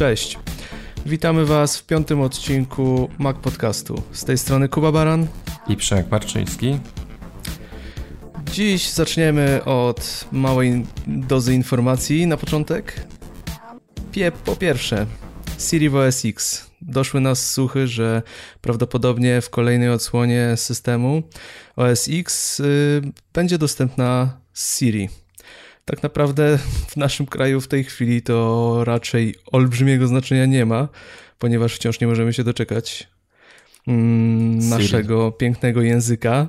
Cześć. Witamy Was w piątym odcinku Mac Podcastu. Z tej strony Kuba Baran i Przemek Marczyński. Dziś zaczniemy od małej dozy informacji na początek. Pie, po pierwsze, Siri w OS X. Doszły nas słuchy, że prawdopodobnie w kolejnej odsłonie systemu OS X y, będzie dostępna Siri. Tak naprawdę w naszym kraju w tej chwili to raczej olbrzymiego znaczenia nie ma, ponieważ wciąż nie możemy się doczekać mm, naszego pięknego języka.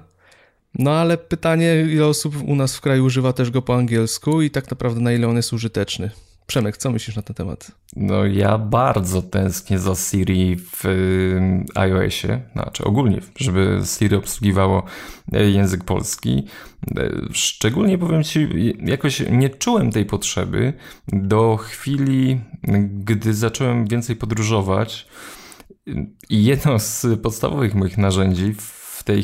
No ale pytanie, ile osób u nas w kraju używa też go po angielsku i tak naprawdę na ile on jest użyteczny. Przemek, co myślisz na ten temat? No ja bardzo tęsknię za Siri w iOSie, znaczy ogólnie, żeby Siri obsługiwało e, język polski. E, szczególnie powiem Ci, jakoś nie czułem tej potrzeby do chwili, gdy zacząłem więcej podróżować i jedno z podstawowych moich narzędzi w tej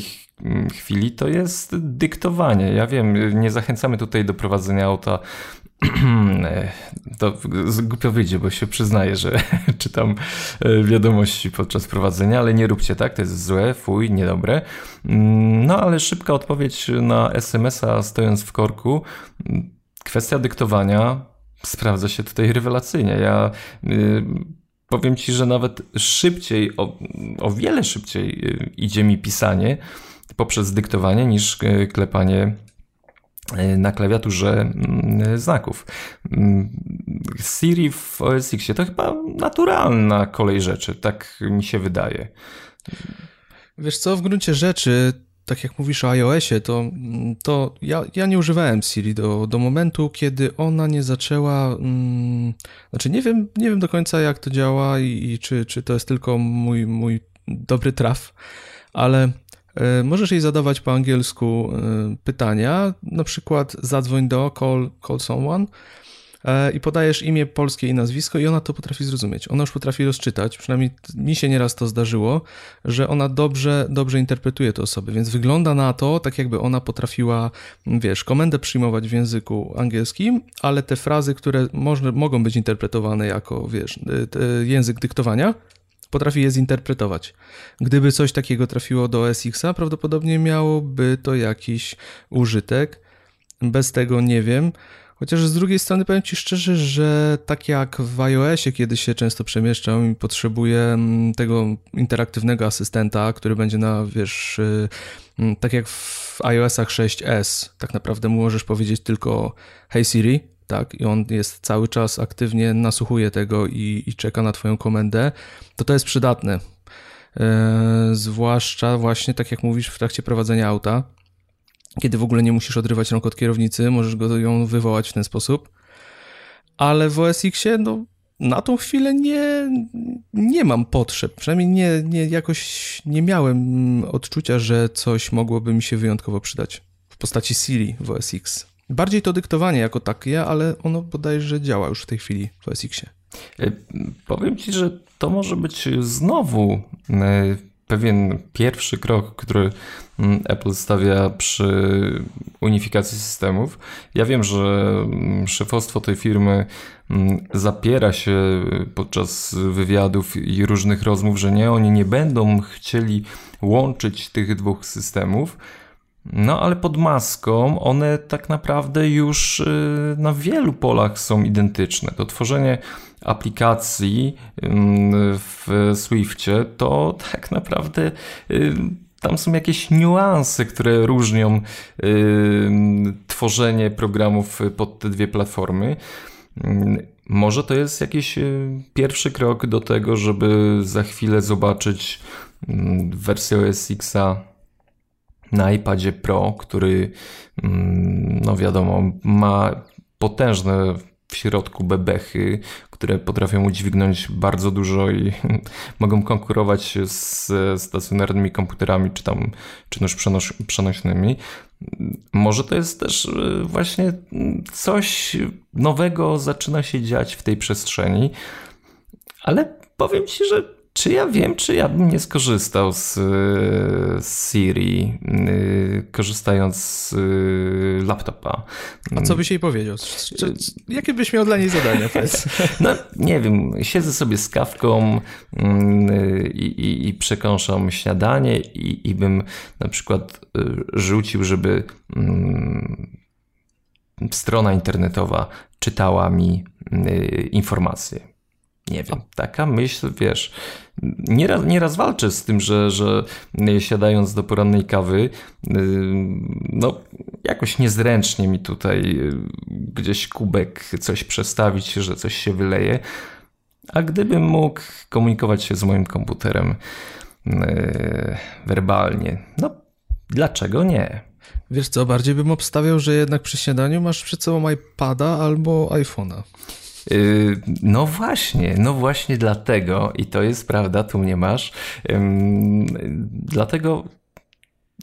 chwili to jest dyktowanie. Ja wiem, nie zachęcamy tutaj do prowadzenia auta to głupio wyjdzie, bo się przyznaję, że czytam e, wiadomości podczas prowadzenia, ale nie róbcie tak, to jest złe, fuj, niedobre. Mm, no ale szybka odpowiedź na SMS-a stojąc w korku. Kwestia dyktowania sprawdza się tutaj rewelacyjnie. Ja y, powiem Ci, że nawet szybciej, o, o wiele szybciej y, idzie mi pisanie poprzez dyktowanie niż e, klepanie na klawiaturze mm, znaków. Mm, Siri w OS X to chyba naturalna kolej rzeczy, tak mi się wydaje. Wiesz co, w gruncie rzeczy, tak jak mówisz o iOSie, to, to ja, ja nie używałem Siri do, do momentu, kiedy ona nie zaczęła. Hmm, znaczy, nie wiem, nie wiem do końca, jak to działa i, i czy, czy to jest tylko mój, mój dobry traf, ale E, możesz jej zadawać po angielsku e, pytania, na przykład zadzwoń do call, call someone e, i podajesz imię polskie i nazwisko i ona to potrafi zrozumieć. Ona już potrafi rozczytać, przynajmniej mi się nieraz to zdarzyło, że ona dobrze, dobrze interpretuje te osoby, więc wygląda na to, tak jakby ona potrafiła, wiesz, komendę przyjmować w języku angielskim, ale te frazy, które może, mogą być interpretowane jako, wiesz, język dyktowania, potrafi je zinterpretować. Gdyby coś takiego trafiło do SX-a, prawdopodobnie miałoby to jakiś użytek. Bez tego nie wiem. Chociaż z drugiej strony powiem Ci szczerze, że tak jak w iOSie, kiedy się często przemieszczam i potrzebuję mm, tego interaktywnego asystenta, który będzie na, wiesz, y, mm, tak jak w iOSach 6s, tak naprawdę możesz powiedzieć tylko Hey Siri, tak, i on jest cały czas aktywnie, nasłuchuje tego i, i czeka na Twoją komendę, to to jest przydatne. E, zwłaszcza właśnie, tak jak mówisz, w trakcie prowadzenia auta, kiedy w ogóle nie musisz odrywać rąk od kierownicy, możesz go ją wywołać w ten sposób. Ale w OS Xie, no, na tą chwilę nie, nie mam potrzeb. Przynajmniej nie, nie, jakoś nie miałem odczucia, że coś mogłoby mi się wyjątkowo przydać w postaci Siri w OS X. Bardziej to dyktowanie jako takie, ale ono bodajże działa już w tej chwili w OSX-ie. E, powiem Ci, że to może być znowu e, pewien pierwszy krok, który mm, Apple stawia przy unifikacji systemów. Ja wiem, że mm, szefostwo tej firmy mm, zapiera się podczas wywiadów i różnych rozmów, że nie, oni nie będą chcieli łączyć tych dwóch systemów no ale pod maską one tak naprawdę już y, na wielu polach są identyczne. To tworzenie aplikacji w Swiftie to tak naprawdę y, tam są jakieś niuanse, które różnią y, tworzenie programów pod te dwie platformy. Może to jest jakiś pierwszy krok do tego, żeby za chwilę zobaczyć wersję OS Xa na iPadzie Pro, który, mm, no wiadomo, ma potężne w środku bebechy, które potrafią udźwignąć bardzo dużo i mogą konkurować z stacjonarnymi komputerami, czy tam, czy już przenos przenośnymi. Może to jest też y, właśnie coś nowego zaczyna się dziać w tej przestrzeni, ale powiem Ci, że czy ja wiem, czy ja bym nie skorzystał z, z Siri, korzystając z laptopa. A co byś jej powiedział? Czy, jakie byś miał dla niej zadania? No, nie wiem, siedzę sobie z kawką i, i, i przekąszam śniadanie i, i bym na przykład rzucił, żeby strona internetowa czytała mi informacje. Nie wiem, taka myśl, wiesz, nieraz, nieraz walczę z tym, że, że siadając do porannej kawy, y, no jakoś niezręcznie mi tutaj y, gdzieś kubek coś przestawić, że coś się wyleje. A gdybym mógł komunikować się z moim komputerem y, werbalnie, no dlaczego nie? Wiesz co, bardziej bym obstawiał, że jednak przy śniadaniu masz przed sobą iPada albo iPhone'a. Yy, no właśnie, no właśnie dlatego, i to jest prawda, tu mnie masz, dlatego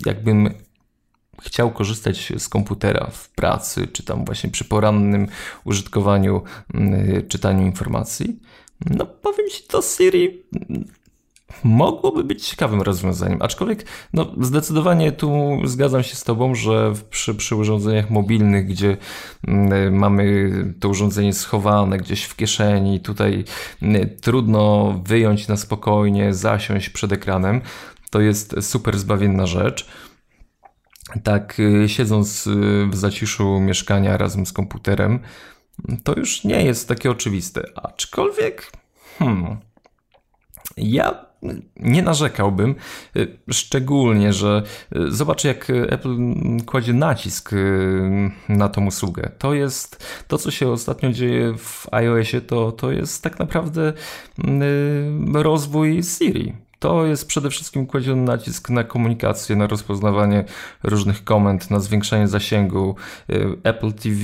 jakbym chciał korzystać z komputera w pracy, czy tam właśnie przy porannym użytkowaniu, yy, czytaniu informacji, no powiem Ci, to Siri mogłoby być ciekawym rozwiązaniem. Aczkolwiek, no, zdecydowanie tu zgadzam się z Tobą, że przy, przy urządzeniach mobilnych, gdzie mm, mamy to urządzenie schowane gdzieś w kieszeni, tutaj mm, trudno wyjąć na spokojnie, zasiąść przed ekranem, to jest super zbawienna rzecz. Tak, y, siedząc y, w zaciszu mieszkania razem z komputerem, to już nie jest takie oczywiste. Aczkolwiek, hmm, ja nie narzekałbym, y, szczególnie, że y, zobacz jak Apple kładzie nacisk y, na tą usługę. To jest to, co się ostatnio dzieje w iOSie, to, to jest tak naprawdę rozwój Siri. To jest przede wszystkim kładziony nacisk na komunikację, na rozpoznawanie różnych komend, na zwiększanie zasięgu. Apple TV,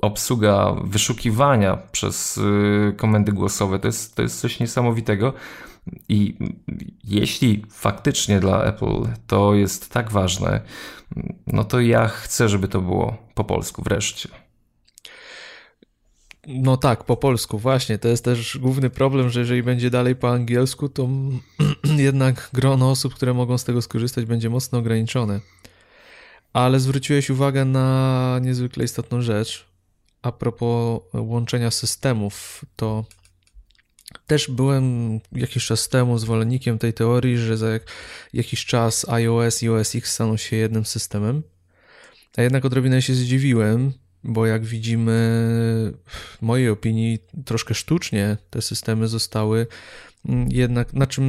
obsługa wyszukiwania przez komendy głosowe, to jest, to jest coś niesamowitego. I jeśli faktycznie dla Apple to jest tak ważne, no to ja chcę, żeby to było po polsku wreszcie. No tak, po polsku, właśnie. To jest też główny problem, że jeżeli będzie dalej po angielsku, to jednak grono osób, które mogą z tego skorzystać, będzie mocno ograniczone. Ale zwróciłeś uwagę na niezwykle istotną rzecz. A propos łączenia systemów, to też byłem jakiś czas temu zwolennikiem tej teorii, że za jakiś czas iOS i OS X staną się jednym systemem. A jednak odrobinę się zdziwiłem, bo jak widzimy, w mojej opinii, troszkę sztucznie te systemy zostały mm, jednak, na czym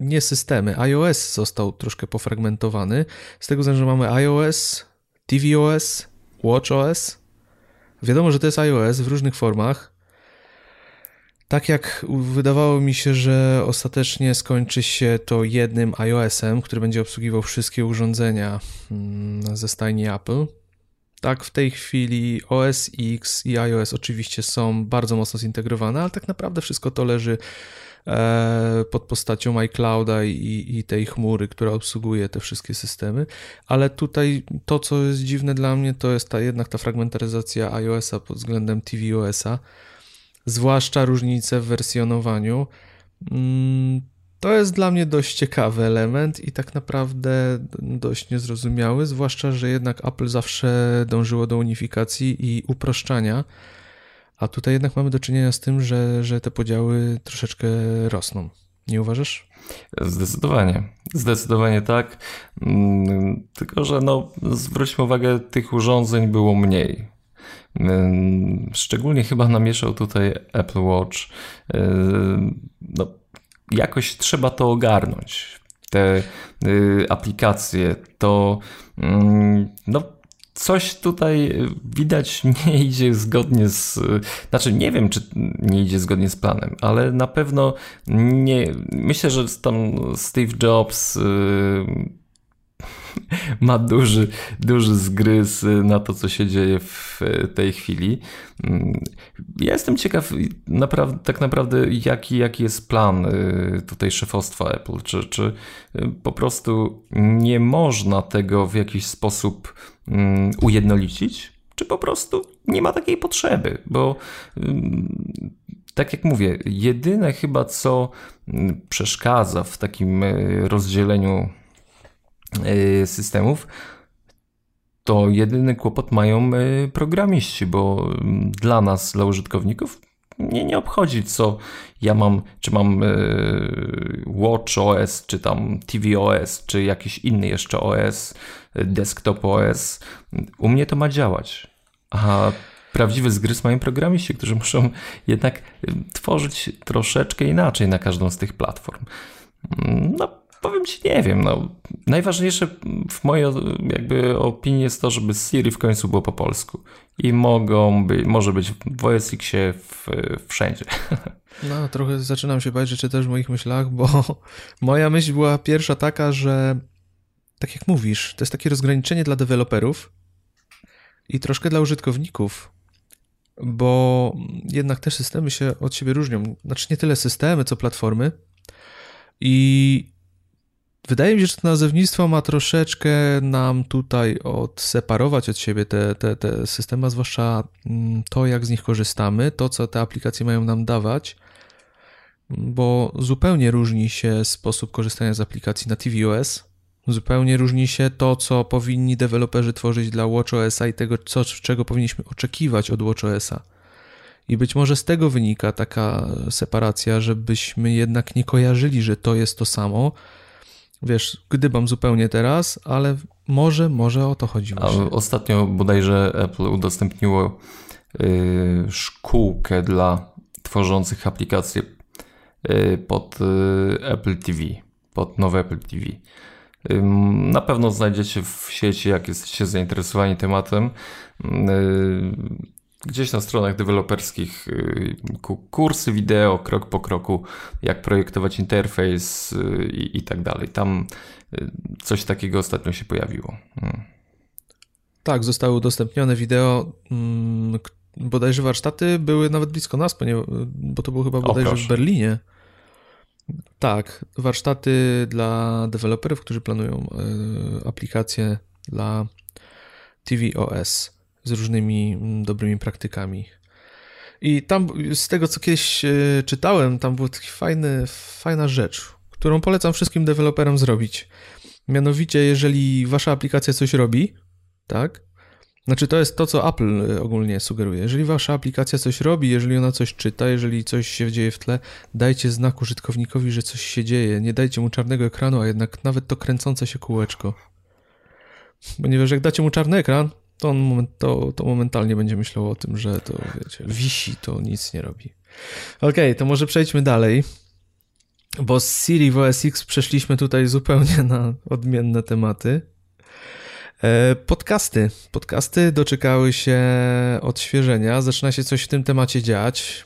nie systemy, iOS został troszkę pofragmentowany. Z tego względu, że mamy iOS, tvOS, watchOS. Wiadomo, że to jest iOS w różnych formach, tak jak wydawało mi się, że ostatecznie skończy się to jednym iOS-em, który będzie obsługiwał wszystkie urządzenia mm, ze stajni Apple. Tak, w tej chwili OS X i iOS oczywiście są bardzo mocno zintegrowane, ale tak naprawdę wszystko to leży e, pod postacią iClouda i, i tej chmury, która obsługuje te wszystkie systemy. Ale tutaj to, co jest dziwne dla mnie, to jest ta jednak ta fragmentaryzacja iOS-a pod względem tvOS-a zwłaszcza różnice w wersjonowaniu. Mm, to jest dla mnie dość ciekawy element i tak naprawdę dość niezrozumiały, zwłaszcza, że jednak Apple zawsze dążyło do unifikacji i uproszczania, a tutaj jednak mamy do czynienia z tym, że, że te podziały troszeczkę rosną. Nie uważasz? Zdecydowanie. Zdecydowanie tak. Mm, tylko, że no, zwróćmy uwagę, tych urządzeń było mniej. Szczególnie chyba namieszał tutaj Apple Watch. No, jakoś trzeba to ogarnąć. Te y, aplikacje, to no, coś tutaj widać nie idzie zgodnie z. Znaczy, nie wiem, czy nie idzie zgodnie z planem, ale na pewno nie. Myślę, że tam Steve Jobs y, ma duży, duży zgryz na to, co się dzieje w tej chwili. Ja jestem ciekaw naprawdę, tak naprawdę, jaki, jaki jest plan y, tutaj szefostwa Apple. Czy, czy y, po prostu nie można tego w jakiś sposób mm, ujednolicić? Czy po prostu nie ma takiej potrzeby? Bo tak jak mówię, jedyne chyba co mm, przeszkadza w takim e, rozdzieleniu systemów, to jedyny kłopot mają e, programiści, bo mm, dla nas, dla użytkowników, mnie nie obchodzi, co ja mam, czy mam Watch OS, czy tam TV OS, czy jakiś inny jeszcze OS, Desktop OS. U mnie to ma działać. A prawdziwy zgryz mają programiści, którzy muszą jednak tworzyć troszeczkę inaczej na każdą z tych platform. No, powiem ci, nie wiem. No, najważniejsze w mojej jakby opinii jest to, żeby Siri w końcu było po polsku. I mogą być, może być w OS Xie w, wszędzie. No, trochę zaczynam się bać, że czytasz w moich myślach, bo moja myśl była pierwsza taka, że tak jak mówisz, to jest takie rozgraniczenie dla deweloperów i troszkę dla użytkowników bo jednak te systemy się od siebie różnią. Znaczy nie tyle systemy, co platformy. I wydaje mi się, że to nazewnictwo ma troszeczkę nam tutaj odseparować od siebie te, te, te systemy, a zwłaszcza mm, to, jak z nich korzystamy, to, co te aplikacje mają nam dawać, bo zupełnie różni się sposób korzystania z aplikacji na tvOS Zupełnie różni się to, co powinni deweloperzy tworzyć dla WatchOS-a i tego, co, czego powinniśmy oczekiwać od WatchOS-a. I być może z tego wynika taka separacja, żebyśmy jednak nie kojarzyli, że to jest to samo. Wiesz, gdybam zupełnie teraz, ale może, może o to chodzi. A ostatnio bodajże Apple udostępniło yy, szkółkę dla tworzących aplikacje yy, pod yy, Apple TV, pod nowe Apple TV. Na pewno znajdziecie w sieci, jak jesteście zainteresowani tematem. Gdzieś na stronach deweloperskich y, kursy wideo, krok po kroku, jak projektować interfejs y, i, i tak dalej. Tam y, coś takiego ostatnio się pojawiło. Hmm. Tak, zostały udostępnione wideo. Mm, bodajże warsztaty były nawet blisko nas, bo to było chyba bodajże o, w Berlinie. Tak, warsztaty dla deweloperów, którzy planują aplikacje dla tvOS z różnymi mm, dobrymi praktykami. I tam z tego, co kiedyś e, czytałem, tam była taka fajny, fajna rzecz, którą polecam wszystkim deweloperom zrobić. Mianowicie, jeżeli wasza aplikacja coś robi, tak, znaczy, to jest to, co Apple y, ogólnie sugeruje. Jeżeli wasza aplikacja coś robi, jeżeli ona coś czyta, jeżeli coś się dzieje w tle, dajcie znak użytkownikowi, że coś się dzieje. Nie dajcie mu czarnego ekranu, a jednak nawet to kręcące się kółeczko. Ponieważ jak dacie mu czarny ekran, to on moment, to, to momentalnie będzie myślał o tym, że to, wiecie, wisi, to nic nie robi. Okej, okay, to może przejdźmy dalej. Bo z Siri w OS X przeszliśmy tutaj zupełnie na odmienne tematy. E, podcasty. Podcasty doczekały się odświeżenia. Zaczyna się coś w tym temacie dziać.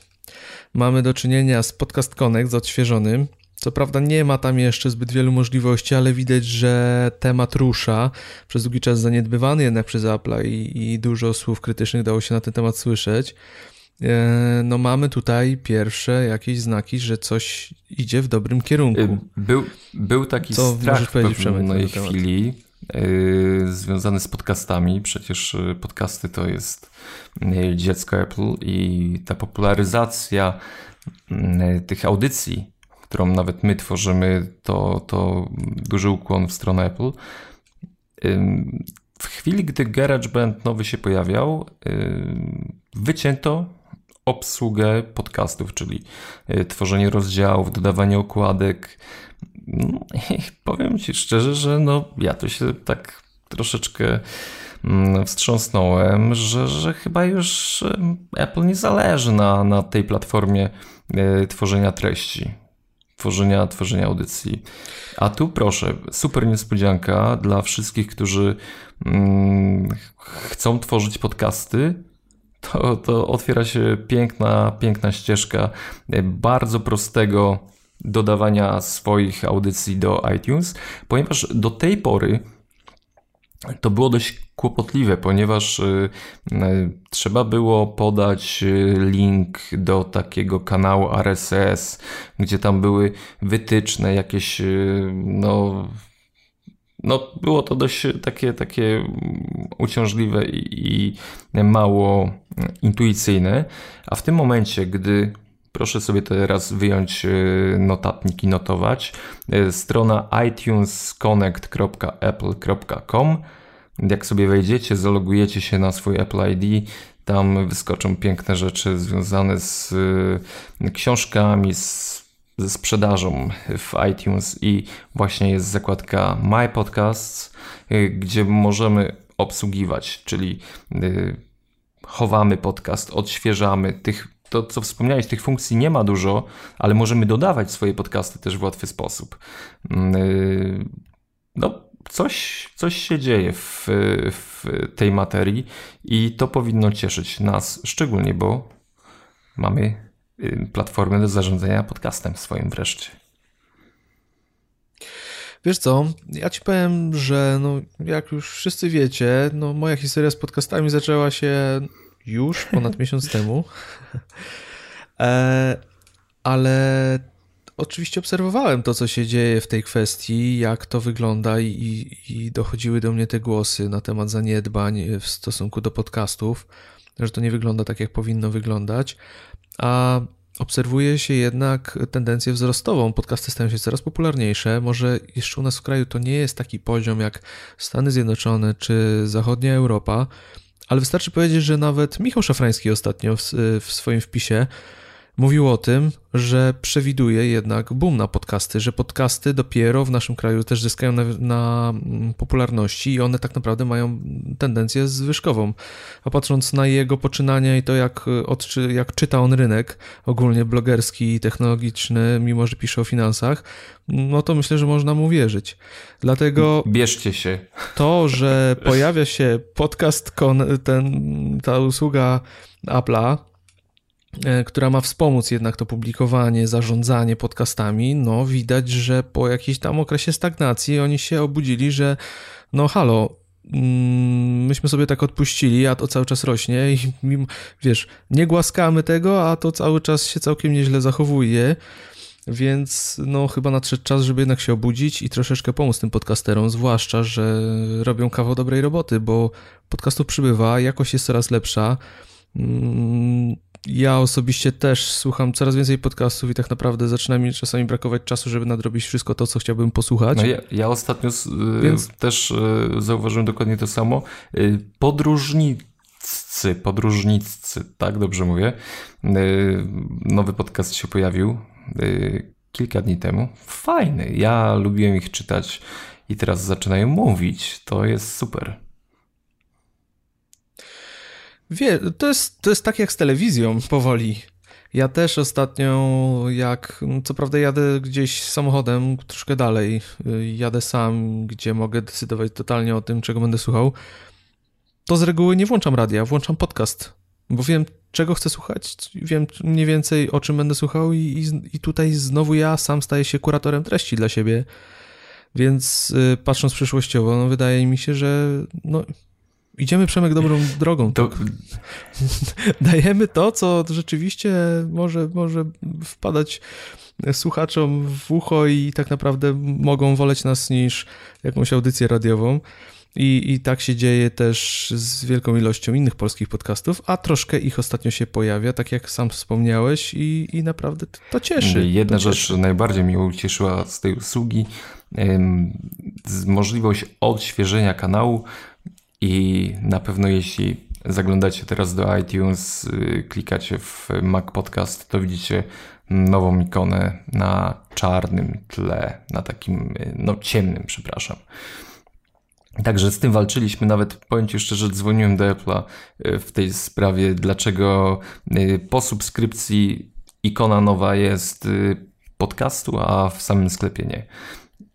Mamy do czynienia z Podcast Connect, z odświeżonym. Co prawda nie ma tam jeszcze zbyt wielu możliwości, ale widać, że temat rusza. Przez długi czas zaniedbywany jednak przez Apple i, i dużo słów krytycznych dało się na ten temat słyszeć. E, no mamy tutaj pierwsze jakieś znaki, że coś idzie w dobrym kierunku. E, był, był taki Co strach w pewnej chwili, Yy, związany z podcastami. Przecież podcasty to jest dziecko Apple i ta popularyzacja tych audycji, którą nawet my tworzymy, to, to duży ukłon w stronę Apple. W chwili, gdy GarageBand nowy się pojawiał, wycięto obsługę podcastów, czyli tworzenie rozdziałów, dodawanie okładek, no i powiem Ci szczerze, że no, ja to się tak troszeczkę mm, wstrząsnąłem, że, że chyba już Apple nie zależy na, na tej platformie e, tworzenia treści, tworzenia, tworzenia audycji. A tu proszę, super niespodzianka dla wszystkich, którzy mm, chcą tworzyć podcasty. To, to otwiera się piękna, piękna ścieżka bardzo prostego dodawania swoich audycji do iTunes, ponieważ do tej pory to było dość kłopotliwe, ponieważ y, y, trzeba było podać y, link do takiego kanału RSS, gdzie tam były wytyczne, jakieś no no, było to dość takie, takie uciążliwe i, i mało intuicyjne, a w tym momencie, gdy Proszę sobie teraz wyjąć notatnik i notować. Strona itunesconnect.apple.com. Jak sobie wejdziecie, zalogujecie się na swój Apple ID, tam wyskoczą piękne rzeczy związane z książkami, z ze sprzedażą w iTunes i właśnie jest zakładka My Podcasts, y, gdzie możemy obsługiwać, czyli y, chowamy podcast, odświeżamy tych to, co wspomniałeś, tych funkcji nie ma dużo, ale możemy dodawać swoje podcasty też w łatwy sposób. Mm, y, no, coś, coś się dzieje w, w tej materii i to powinno cieszyć nas szczególnie, bo mamy Y, platformę do zarządzania podcastem swoim wreszcie. Wiesz co, ja ci powiem, że no, jak już wszyscy wiecie, no, moja historia z podcastami zaczęła się już ponad miesiąc temu. E, ale oczywiście obserwowałem to, co się dzieje w tej kwestii, jak to wygląda i, i dochodziły do mnie te głosy na temat zaniedbań w stosunku do podcastów, że to nie wygląda tak, jak powinno wyglądać a obserwuje się jednak tendencję wzrostową. Podcasty stają się coraz popularniejsze. Może jeszcze u nas w kraju to nie jest taki poziom jak Stany Zjednoczone czy zachodnia Europa, ale wystarczy powiedzieć, że nawet Michał Szafrański ostatnio w, w swoim wpisie mówił o tym, że przewiduje jednak boom na podcasty, że podcasty dopiero w naszym kraju też zyskają na, na, popularności i one tak naprawdę mają tendencję zwyżkową. A patrząc na jego poczynania i to, jak, jak czyta on rynek, ogólnie blogerski i technologiczny, mimo że pisze o finansach, no to myślę, że można mu wierzyć. Dlatego. Bierzcie się. To, że pojawia się podcast, ten, ta usługa Apple'a, E, która ma wspomóc jednak to publikowanie, zarządzanie podcastami, no widać, że po jakimś tam okresie stagnacji oni się obudzili, że no halo, mm, myśmy sobie tak odpuścili, a to cały czas rośnie i wiesz, nie głaskamy tego, a to cały czas się całkiem nieźle zachowuje. Więc no chyba nadszedł czas, żeby jednak się obudzić i troszeczkę pomóc tym podcasterom, zwłaszcza, że robią kawał dobrej roboty, bo podcastów przybywa, jakość jest coraz lepsza. Ja osobiście też słucham coraz więcej podcastów i tak naprawdę zaczyna mi czasami brakować czasu, żeby nadrobić wszystko to, co chciałbym posłuchać. No ja, ja ostatnio y, Więc... też y, zauważyłem dokładnie to samo. Y, podróżnicy, podróżnicy, tak dobrze mówię. Nowy podcast się pojawił kilka dni temu. Fajny. Ja lubiłem ich czytać i teraz zaczynają mówić. To jest super. Wie, to jest, to jest tak jak z telewizją powoli. Ja też ostatnio, jak co prawda jadę gdzieś samochodem troszkę dalej, y, jadę sam, gdzie mogę decydować totalnie o tym, czego będę słuchał, to z reguły nie włączam radia, włączam podcast, bo wiem, czego chcę słuchać, wiem mniej więcej o czym będę słuchał i, i, i tutaj znowu ja sam staję się kuratorem treści dla siebie. Więc y, patrząc przyszłościowo, no wydaje mi się, że no, Idziemy Przemek dobrą drogą. To... Dajemy to, co rzeczywiście może, może wpadać słuchaczom w ucho i tak naprawdę mogą woleć nas niż jakąś audycję radiową. I, I tak się dzieje też z wielką ilością innych polskich podcastów, a troszkę ich ostatnio się pojawia, tak jak sam wspomniałeś, i, i naprawdę to cieszy. Jedna to rzecz cieszy. najbardziej mnie ucieszyła z tej usługi, możliwość odświeżenia kanału i na pewno jeśli zaglądacie teraz do iTunes, y, klikacie w Mac Podcast, to widzicie nową ikonę na czarnym tle, na takim, y, no ciemnym, przepraszam. Także z tym walczyliśmy, nawet powiem Ci szczerze, dzwoniłem do Apple'a y, w tej sprawie, dlaczego po subskrypcji ikona nowa jest podcastu, a w samym sklepie nie.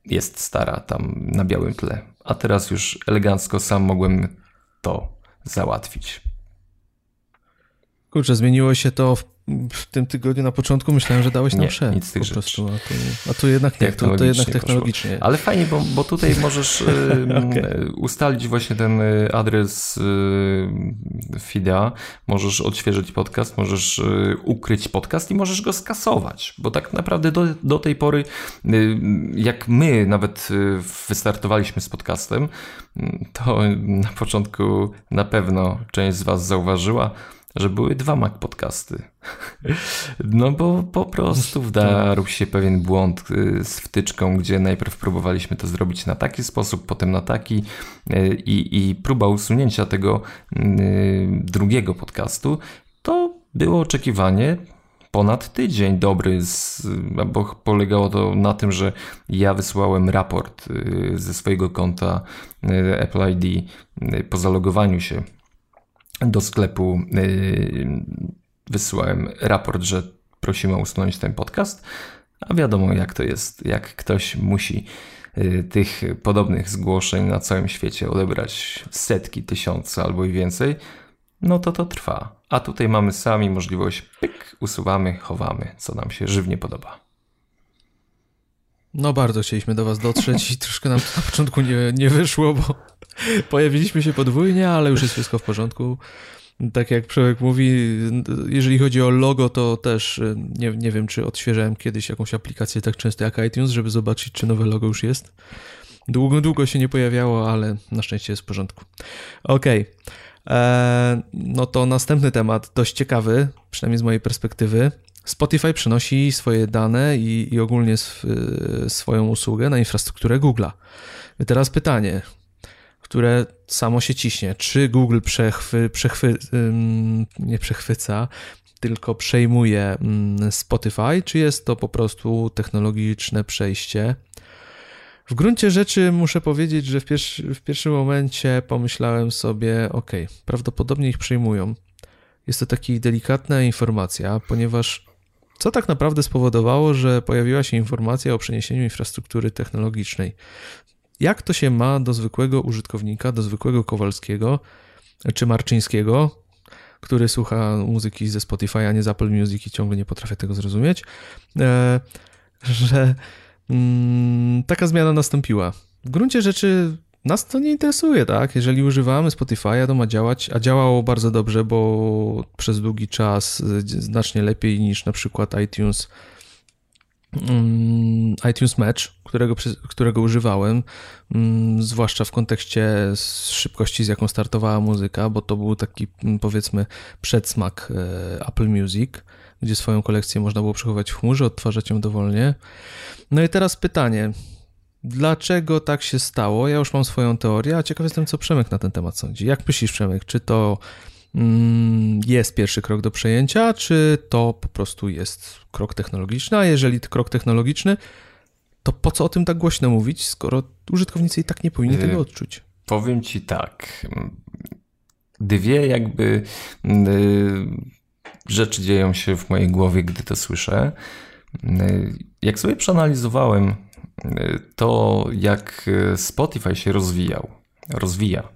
Jest stara tam na białym tle a teraz już elegancko sam mogłem to załatwić. Kurczę, zmieniło się to w w tym tygodniu na początku myślałem, że dałeś nam szef. nic z tych po prostu, a tu, a tu jednak nie, to, to jednak technologicznie. Poszło. Ale fajnie, bo, bo tutaj możesz okay. ustalić właśnie ten y, adres y, FIDA, możesz odświeżyć podcast, możesz y, ukryć podcast i możesz go skasować, bo tak naprawdę do, do tej pory, jak my nawet wystartowaliśmy z podcastem, to na początku na pewno część z Was zauważyła, że były dwa Mac podcasty. No bo po prostu wdarł się pewien błąd y, z wtyczką, gdzie najpierw próbowaliśmy to zrobić na taki sposób, potem na taki y, i, i próba usunięcia tego y, drugiego podcastu to było oczekiwanie ponad tydzień dobry, z, bo polegało to na tym, że ja wysłałem raport ze swojego konta Apple ID po zalogowaniu się do sklepu yy, wysyłałem raport, że prosimy usunąć ten podcast, a wiadomo jak to jest, jak ktoś musi yy, tych podobnych zgłoszeń na całym świecie odebrać setki, tysiące albo i więcej, no to to trwa. A tutaj mamy sami możliwość, pyk, usuwamy, chowamy, co nam się żywnie podoba. No bardzo chcieliśmy do was dotrzeć i troszkę nam to na początku nie, nie wyszło, bo pojawiliśmy się podwójnie, ale już jest wszystko w porządku. Tak jak Przemek mówi, jeżeli chodzi o logo, to też nie, nie wiem, czy odświeżałem kiedyś jakąś aplikację tak często jak iTunes, żeby zobaczyć, czy nowe logo już jest. Długo, długo się nie pojawiało, ale na szczęście jest w porządku. Okej. Okay. Eee, no to następny temat, dość ciekawy, przynajmniej z mojej perspektywy. Spotify przenosi swoje dane i, i ogólnie sw swoją usługę na infrastrukturę Google'a. Teraz pytanie, które samo się ciśnie. Czy Google przechwy, przechwy, nie przechwyca, tylko przejmuje Spotify, czy jest to po prostu technologiczne przejście? W gruncie rzeczy muszę powiedzieć, że w, pierwszy, w pierwszym momencie pomyślałem sobie, ok, prawdopodobnie ich przejmują. Jest to taka delikatna informacja, ponieważ co tak naprawdę spowodowało, że pojawiła się informacja o przeniesieniu infrastruktury technologicznej? Jak to się ma do zwykłego użytkownika, do zwykłego Kowalskiego czy Marczyńskiego, który słucha muzyki ze Spotify, a nie z Apple Music i ciągle nie potrafię tego zrozumieć, e, że mm, taka zmiana nastąpiła. W gruncie rzeczy nas to nie interesuje, tak? Jeżeli używamy Spotify'a, to ma działać, a działało bardzo dobrze, bo przez długi czas znacznie lepiej niż na przykład iTunes Mm, iTunes Match, którego, którego używałem, mm, zwłaszcza w kontekście szybkości, z jaką startowała muzyka, bo to był taki, mm, powiedzmy, przedsmak e, Apple Music, gdzie swoją kolekcję można było przechowywać w chmurze, odtwarzać ją dowolnie. No i teraz pytanie, dlaczego tak się stało? Ja już mam swoją teorię, a ciekaw jestem, co Przemek na ten temat sądzi. Jak myślisz, Przemek, czy to Mm, jest pierwszy krok do przejęcia, czy to po prostu jest krok technologiczny? A jeżeli to krok technologiczny, to po co o tym tak głośno mówić, skoro użytkownicy i tak nie powinni tego y, odczuć? Powiem ci tak. Dwie jakby y, rzeczy dzieją się w mojej głowie, gdy to słyszę. Y, jak sobie przeanalizowałem to, jak Spotify się rozwijał, rozwija,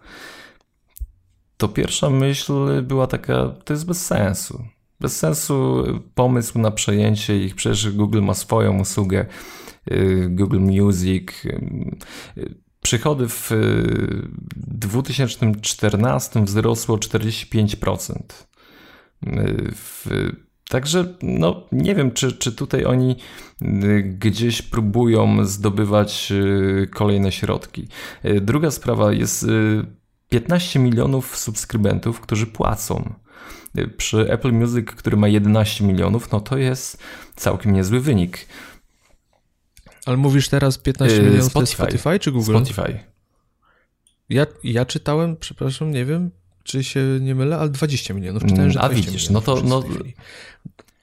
to pierwsza myśl była taka, to jest bez sensu. Bez sensu pomysł na przejęcie ich, przecież Google ma swoją usługę, y, Google Music. Y, przychody w 2014 wzrosło 45%. Y, w, Także no, nie wiem, czy, czy tutaj oni gdzieś próbują zdobywać kolejne środki. Druga sprawa jest 15 milionów subskrybentów, którzy płacą. Przy Apple Music, który ma 11 milionów, no to jest całkiem niezły wynik. Ale mówisz teraz 15 milionów Spotify. Spotify czy Google? Spotify. Ja, ja czytałem, przepraszam, nie wiem, czy się nie mylę, ale 20 milionów. Czytałem, że A widzisz, no to... No,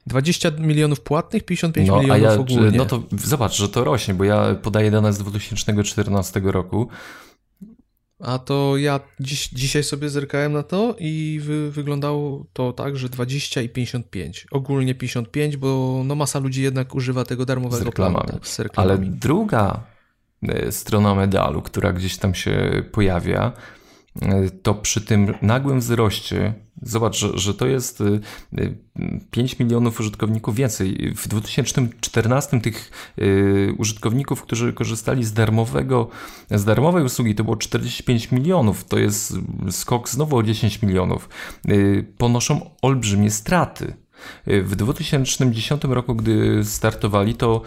20 milionów płatnych, 55 no, milionów a ja, ogólnie. No to zobacz, że to rośnie, bo ja podaję dane z 2014 roku. A to ja dziś, dzisiaj sobie zerkałem na to i wy, wyglądało to tak, że 20 i 55. Ogólnie 55, bo no masa ludzi jednak używa tego darmowego. Planu, tak, z reklamami. Ale druga e, strona medalu, która gdzieś tam się pojawia, to przy tym nagłym wzroście Zobacz, że, że to jest 5 y, y, milionów użytkowników więcej. W 2014 tych y, użytkowników, którzy korzystali z darmowego, z darmowej usługi, to było 45 milionów. To jest skok znowu o 10 milionów. Ponoszą olbrzymie straty. W 2010 roku, gdy startowali, to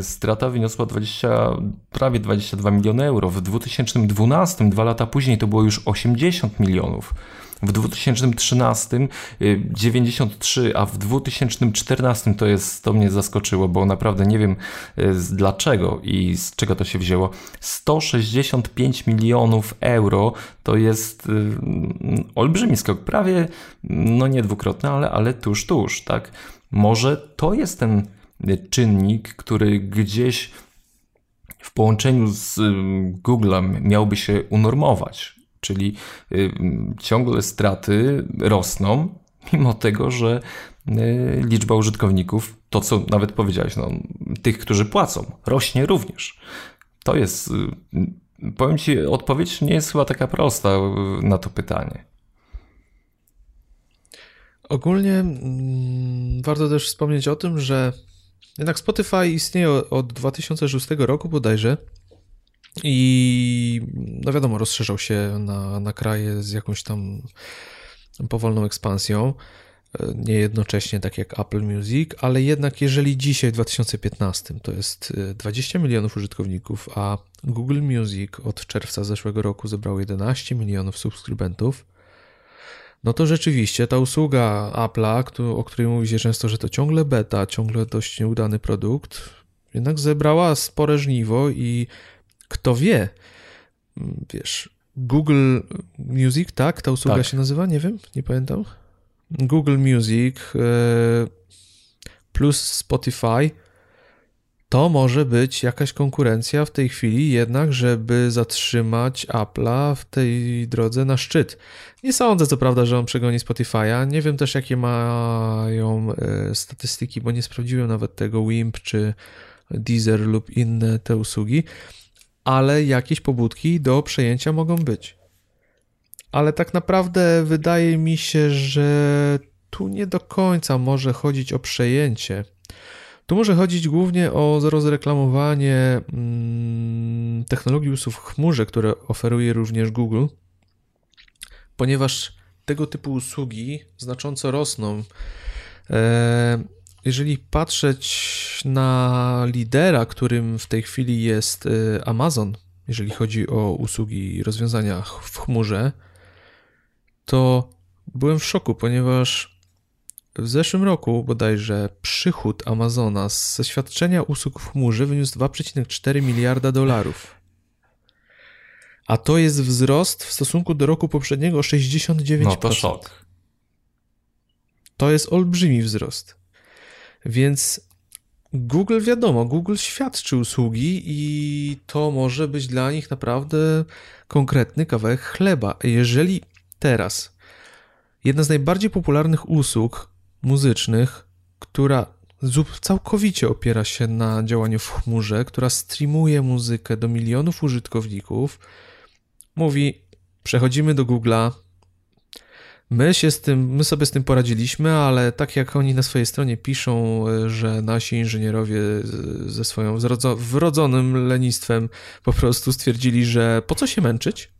strata wyniosła 20, prawie 22 miliony euro. W 2012, dwa lata później, to było już 80 milionów. W 2013 93, a w 2014 to jest, to mnie zaskoczyło, bo naprawdę nie wiem dlaczego i z czego to się wzięło. 165 milionów euro to jest olbrzymi skok, prawie no nie dwukrotny, ale, ale tuż, tuż, tak. Może to jest ten czynnik, który gdzieś w połączeniu z Googlem miałby się unormować, czyli ciągle straty rosną, mimo tego, że liczba użytkowników, to co nawet powiedziałeś, no, tych, którzy płacą, rośnie również. To jest, powiem Ci, odpowiedź nie jest chyba taka prosta na to pytanie. Ogólnie mm, warto też wspomnieć o tym, że jednak Spotify istnieje od 2006 roku bodajże i no wiadomo, rozszerzał się na, na kraje z jakąś tam powolną ekspansją. Nie jednocześnie tak jak Apple Music, ale jednak jeżeli dzisiaj w 2015 to jest 20 milionów użytkowników, a Google Music od czerwca zeszłego roku zebrał 11 milionów subskrybentów, no to rzeczywiście ta usługa Apple'a, o której mówi się często, że to ciągle beta, ciągle dość nieudany produkt, jednak zebrała spore żniwo i kto wie, mm, wiesz, Google Music, tak? Ta usługa tak. się nazywa? Nie wiem, nie pamiętam. Google Music e, plus Spotify to może być jakaś konkurencja w tej chwili, jednak, żeby zatrzymać Apple'a w tej drodze na szczyt. Nie sądzę, co prawda, że on przegoni Spotify'a. Nie wiem też, jakie mają e, statystyki, bo nie sprawdziłem nawet tego Wimp czy Deezer lub inne te usługi, ale jakieś pobudki do przejęcia mogą być. Ale tak naprawdę wydaje mi się, że tu nie do końca może chodzić o przejęcie tu może chodzić głównie o rozreklamowanie mm, technologii usług w chmurze, które oferuje również Google, ponieważ tego typu usługi znacząco rosną. E, jeżeli patrzeć na lidera, którym w tej chwili jest e, Amazon, jeżeli chodzi o usługi i rozwiązania w chmurze, to byłem w szoku, ponieważ w zeszłym roku bodajże przychód Amazona ze świadczenia usług w chmurze wyniósł 2,4 miliarda dolarów. A to jest wzrost w stosunku do roku poprzedniego o 69%. No to szok. To jest olbrzymi wzrost. Więc Google wiadomo, Google świadczy usługi i to może być dla nich naprawdę konkretny kawałek chleba. Jeżeli teraz jedna z najbardziej popularnych usług muzycznych, która całkowicie opiera się na działaniu w chmurze, która streamuje muzykę do milionów użytkowników, mówi: Przechodzimy do Google'a. My się z tym, my sobie z tym poradziliśmy, ale tak jak oni na swojej stronie piszą, że nasi inżynierowie ze swoją wrodzonym lenistwem po prostu stwierdzili, że po co się męczyć?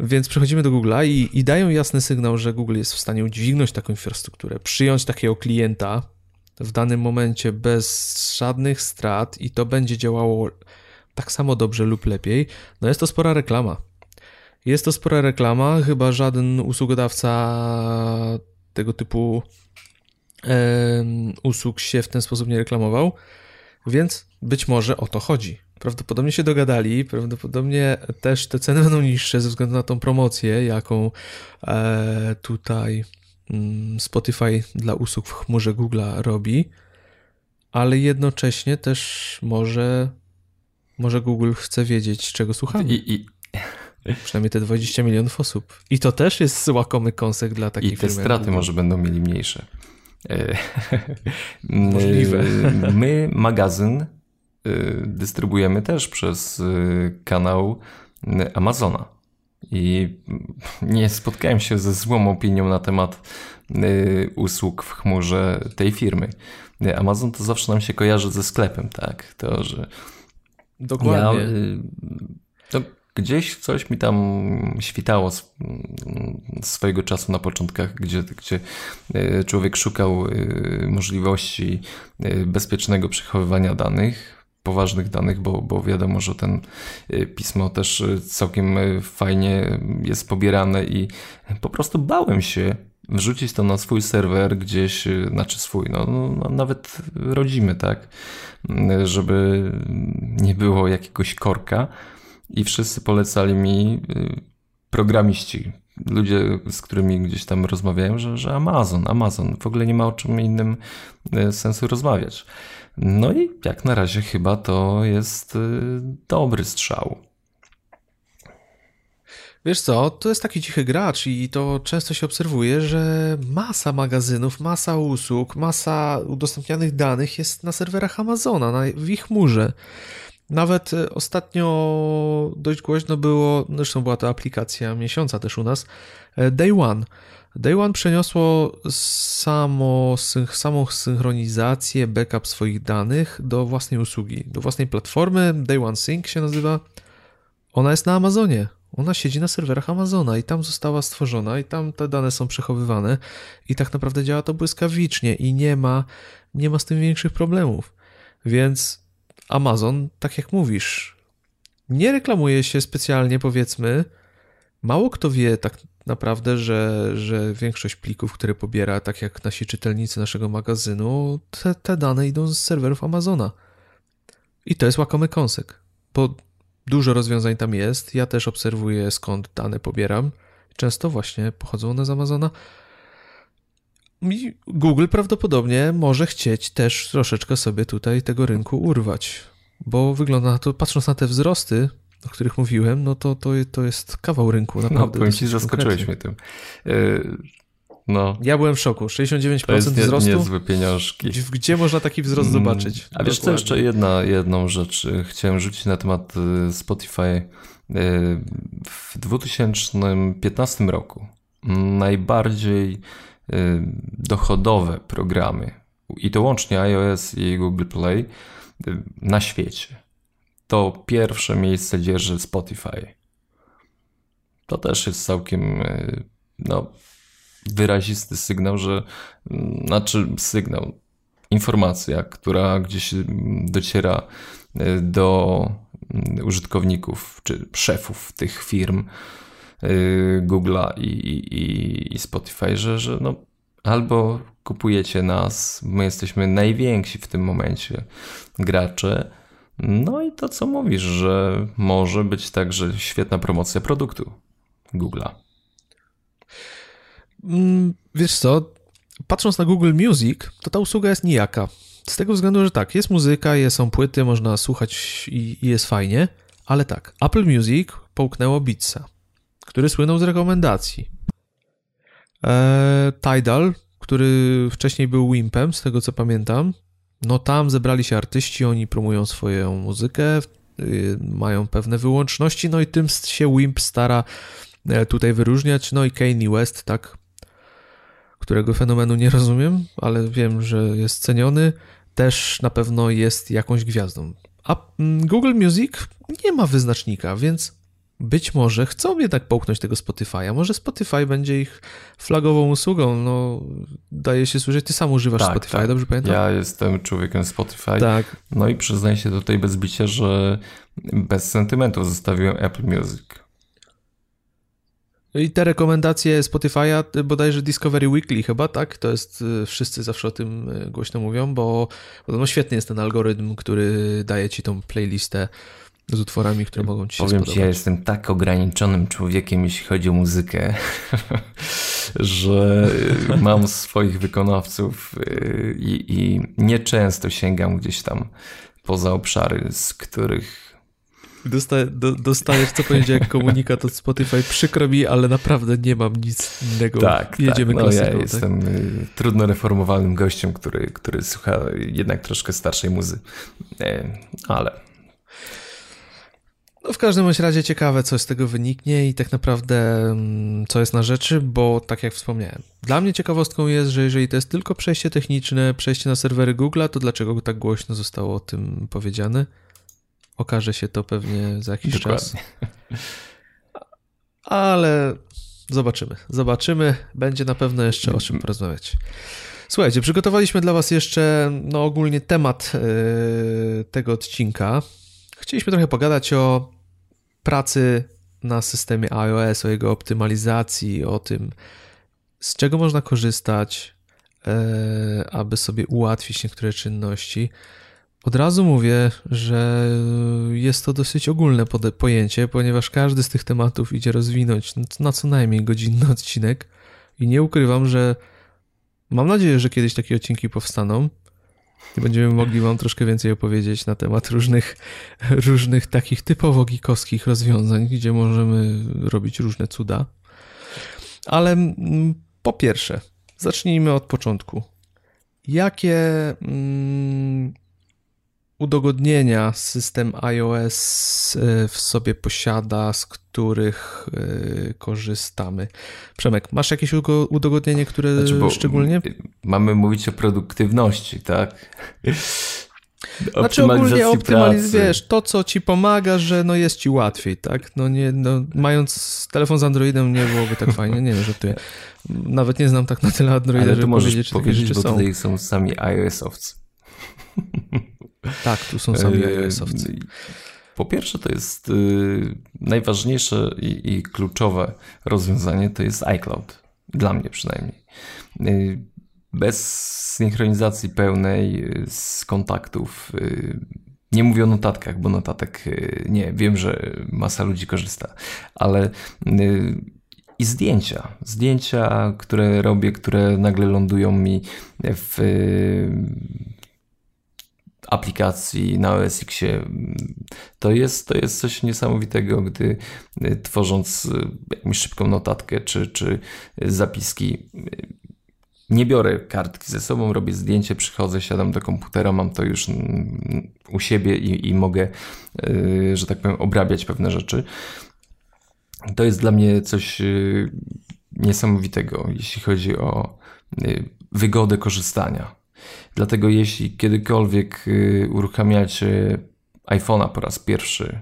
Więc przechodzimy do Google'a i, i dają jasny sygnał, że Google jest w stanie udźwignąć taką infrastrukturę, przyjąć takiego klienta w danym momencie bez żadnych strat i to będzie działało tak samo dobrze lub lepiej. No jest to spora reklama. Jest to spora reklama, chyba żaden usługodawca tego typu usług się w ten sposób nie reklamował, więc być może o to chodzi. Prawdopodobnie się dogadali, prawdopodobnie też te ceny będą niższe ze względu na tą promocję, jaką e, tutaj mm, Spotify dla usług w chmurze Google'a robi, ale jednocześnie też może, może Google chce wiedzieć, czego słuchamy. I, i... Przynajmniej te 20 milionów osób. I to też jest łakomy kąsek dla firmy. I te straty może będą mieli mniejsze. E, Możliwe. My magazyn Y, dystrybuujemy też przez kanał Amazona. I nie spotkałem się ze złą opinią na temat usług w chmurze tej firmy. Amazon to zawsze nam się kojarzy ze sklepem, tak? To, że. Dokładnie. Ja, gdzieś coś mi tam świtało z, swojego czasu na początkach, gdzie, gdzie człowiek szukał możliwości bezpiecznego przechowywania danych poważnych danych, bo, bo wiadomo, że ten pismo też całkiem fajnie jest pobierane i po prostu bałem się wrzucić to na swój serwer gdzieś, znaczy swój, no, no nawet rodzimy, tak, żeby nie było jakiegoś korka i wszyscy polecali mi programiści, ludzie, z którymi gdzieś tam rozmawiałem, że, że Amazon, Amazon, w ogóle nie ma o czym innym e, sensu rozmawiać. No i jak na razie chyba to jest e, dobry strzał. Wiesz co, to jest taki cichy gracz i to często się obserwuje, że masa magazynów, masa usług, masa udostępnianych danych jest na serwerach Amazona, na, w ich chmurze. Nawet e, ostatnio dość głośno było, zresztą była to aplikacja miesiąca też u nas, e, Day One. Day One przeniosło samo, samą synchronizację, backup swoich danych do własnej usługi, do własnej platformy. Day One Sync się nazywa. Ona jest na Amazonie. Ona siedzi na serwerach Amazona i tam została stworzona i tam te dane są przechowywane i tak naprawdę działa to błyskawicznie i nie ma, nie ma z tym większych problemów. Więc Amazon, tak jak mówisz, nie reklamuje się specjalnie, powiedzmy. Mało kto wie tak naprawdę, że, że większość plików, które pobiera, tak jak nasi czytelnicy naszego magazynu, te, te dane idą z serwerów Amazona. I to jest łakomy kąsek, bo dużo rozwiązań tam jest. Ja też obserwuję, skąd dane pobieram. Często właśnie pochodzą one z Amazona. Google prawdopodobnie może chcieć też troszeczkę sobie tutaj tego rynku urwać, bo wygląda na to, patrząc na te wzrosty, o których mówiłem, no to, to, to jest kawał rynku, naprawdę. No, powiem ci, zaskoczyłeś mnie tym. Yy, no. Ja byłem w szoku, 69% to jest nie, wzrostu. niezłe pieniążki. Gdzie można taki wzrost mm, zobaczyć? A wiesz co, jeszcze jedna, jedną rzecz chciałem rzucić na temat y, Spotify. W 2015 roku najbardziej dochodowe programy, i to łącznie iOS i Google Play, y, na świecie. To pierwsze miejsce dzierży Spotify. To też jest całkiem y, no, wyrazisty sygnał, że znaczy sygnał, informacja, która gdzieś dociera do użytkowników czy szefów tych firm, Y, Google'a i, i, i Spotify, że, że no, albo kupujecie nas, my jesteśmy najwięksi w tym momencie gracze, no i to co mówisz, że może być także świetna promocja produktu Google'a. Mm, wiesz co, patrząc na Google Music, to ta usługa jest nijaka. Z tego względu, że tak, jest muzyka, są płyty, można słuchać i jest fajnie, ale tak, Apple Music połknęło Beatsa który słynął z rekomendacji. E, Tidal, który wcześniej był Wimpem, z tego co pamiętam, no tam zebrali się artyści, oni promują swoją muzykę, y, mają pewne wyłączności, no i tym się Wimp stara e, tutaj wyróżniać, no i Kanye West, tak, którego fenomenu nie rozumiem, ale wiem, że jest ceniony, też na pewno jest jakąś gwiazdą. A mm, Google Music nie ma wyznacznika, więc być może chcą jednak połknąć tego Spotify'a. Może Spotify będzie ich flagową usługą. No, daje się słyszeć, ty sam używasz tak, Spotify, tak. dobrze pamiętam? Ja jestem człowiekiem Spotify. Tak. No i przyznaję się tutaj bez bicia, że bez sentymentu zostawiłem Apple Music. I te rekomendacje Spotify'a, bodajże Discovery Weekly chyba, tak? To jest, y, wszyscy zawsze o tym y, głośno mówią, bo no świetny jest ten algorytm, który daje ci tą playlistę z utworami, które mogą ci się Powiem spodobać. ci, ja jestem tak ograniczonym człowiekiem, jeśli chodzi o muzykę, że mam swoich wykonawców y, i, i nieczęsto sięgam gdzieś tam poza obszary, z których Dostaję, do, dostajesz co poniedziałek komunikat od Spotify. Przykro mi, ale naprawdę nie mam nic innego. Tak, Jedziemy tak. No, klasyką, ja tak? jestem y, trudno reformowalnym gościem, który, który słucha jednak troszkę starszej muzy. E, ale no w każdym bądź razie ciekawe, co z tego wyniknie i tak naprawdę mm, co jest na rzeczy, bo tak jak wspomniałem, dla mnie ciekawostką jest, że jeżeli to jest tylko przejście techniczne, przejście na serwery Google'a, to dlaczego tak głośno zostało o tym powiedziane? Okaże się to pewnie za jakiś Dokładnie. czas. Ale zobaczymy. Zobaczymy. Będzie na pewno jeszcze o czym porozmawiać. Słuchajcie, przygotowaliśmy dla Was jeszcze no, ogólnie temat yy, tego odcinka. Chcieliśmy trochę pogadać o pracy na systemie iOS, o jego optymalizacji, o tym, z czego można korzystać, yy, aby sobie ułatwić niektóre czynności. Od razu mówię, że jest to dosyć ogólne pojęcie, ponieważ każdy z tych tematów idzie rozwinąć na co najmniej godzinny odcinek i nie ukrywam, że mam nadzieję, że kiedyś takie odcinki powstaną będziemy mogli wam troszkę więcej opowiedzieć na temat różnych, różnych takich typowo geekowskich rozwiązań, gdzie możemy robić różne cuda. Ale mm, po pierwsze, zacznijmy od początku. Jakie mm, udogodnienia system iOS e, w sobie posiada, z których e, korzystamy. Przemek, masz jakieś udogodnienie, które znaczy, szczególnie? Mamy mówić o produktywności, tak? Znaczy ogólnie optymaliz wiesz, to co ci pomaga, że no jest ci łatwiej, tak? No nie, no mając telefon z Androidem nie byłoby tak fajnie, nie, no żartuję. Nawet nie znam tak na tyle Androida, Ale żeby powiedzieć, czy powiedzieć, bo są. tutaj są sami iOS-owcy. Tak, tu są sami e, iOS-owcy. Po pierwsze, to jest y, najważniejsze i, i, kluczowe rozwiązanie to jest iCloud. Dla mnie przynajmniej. Y, bez synchronizacji pełnej y, z kontaktów. Nie mówię o notatkach, bo notatek nie, wiem, że masa ludzi korzysta, ale i zdjęcia. Zdjęcia, które robię, które nagle lądują mi w aplikacji na OS Xie. To jest, to jest coś niesamowitego, gdy y, tworząc y, jakąś szybką notatkę czy, czy zapiski, y, nie biorę kartki ze sobą, robię zdjęcie, przychodzę, siadam do komputera, mam to już mm, u siebie i, i mogę, że tak powiem, obrabiać pewne rzeczy. To jest dla mnie coś niesamowitego, jeśli chodzi o wygodę korzystania. Dlatego jeśli kiedykolwiek y, uruchamiacie iPhone'a po raz pierwszy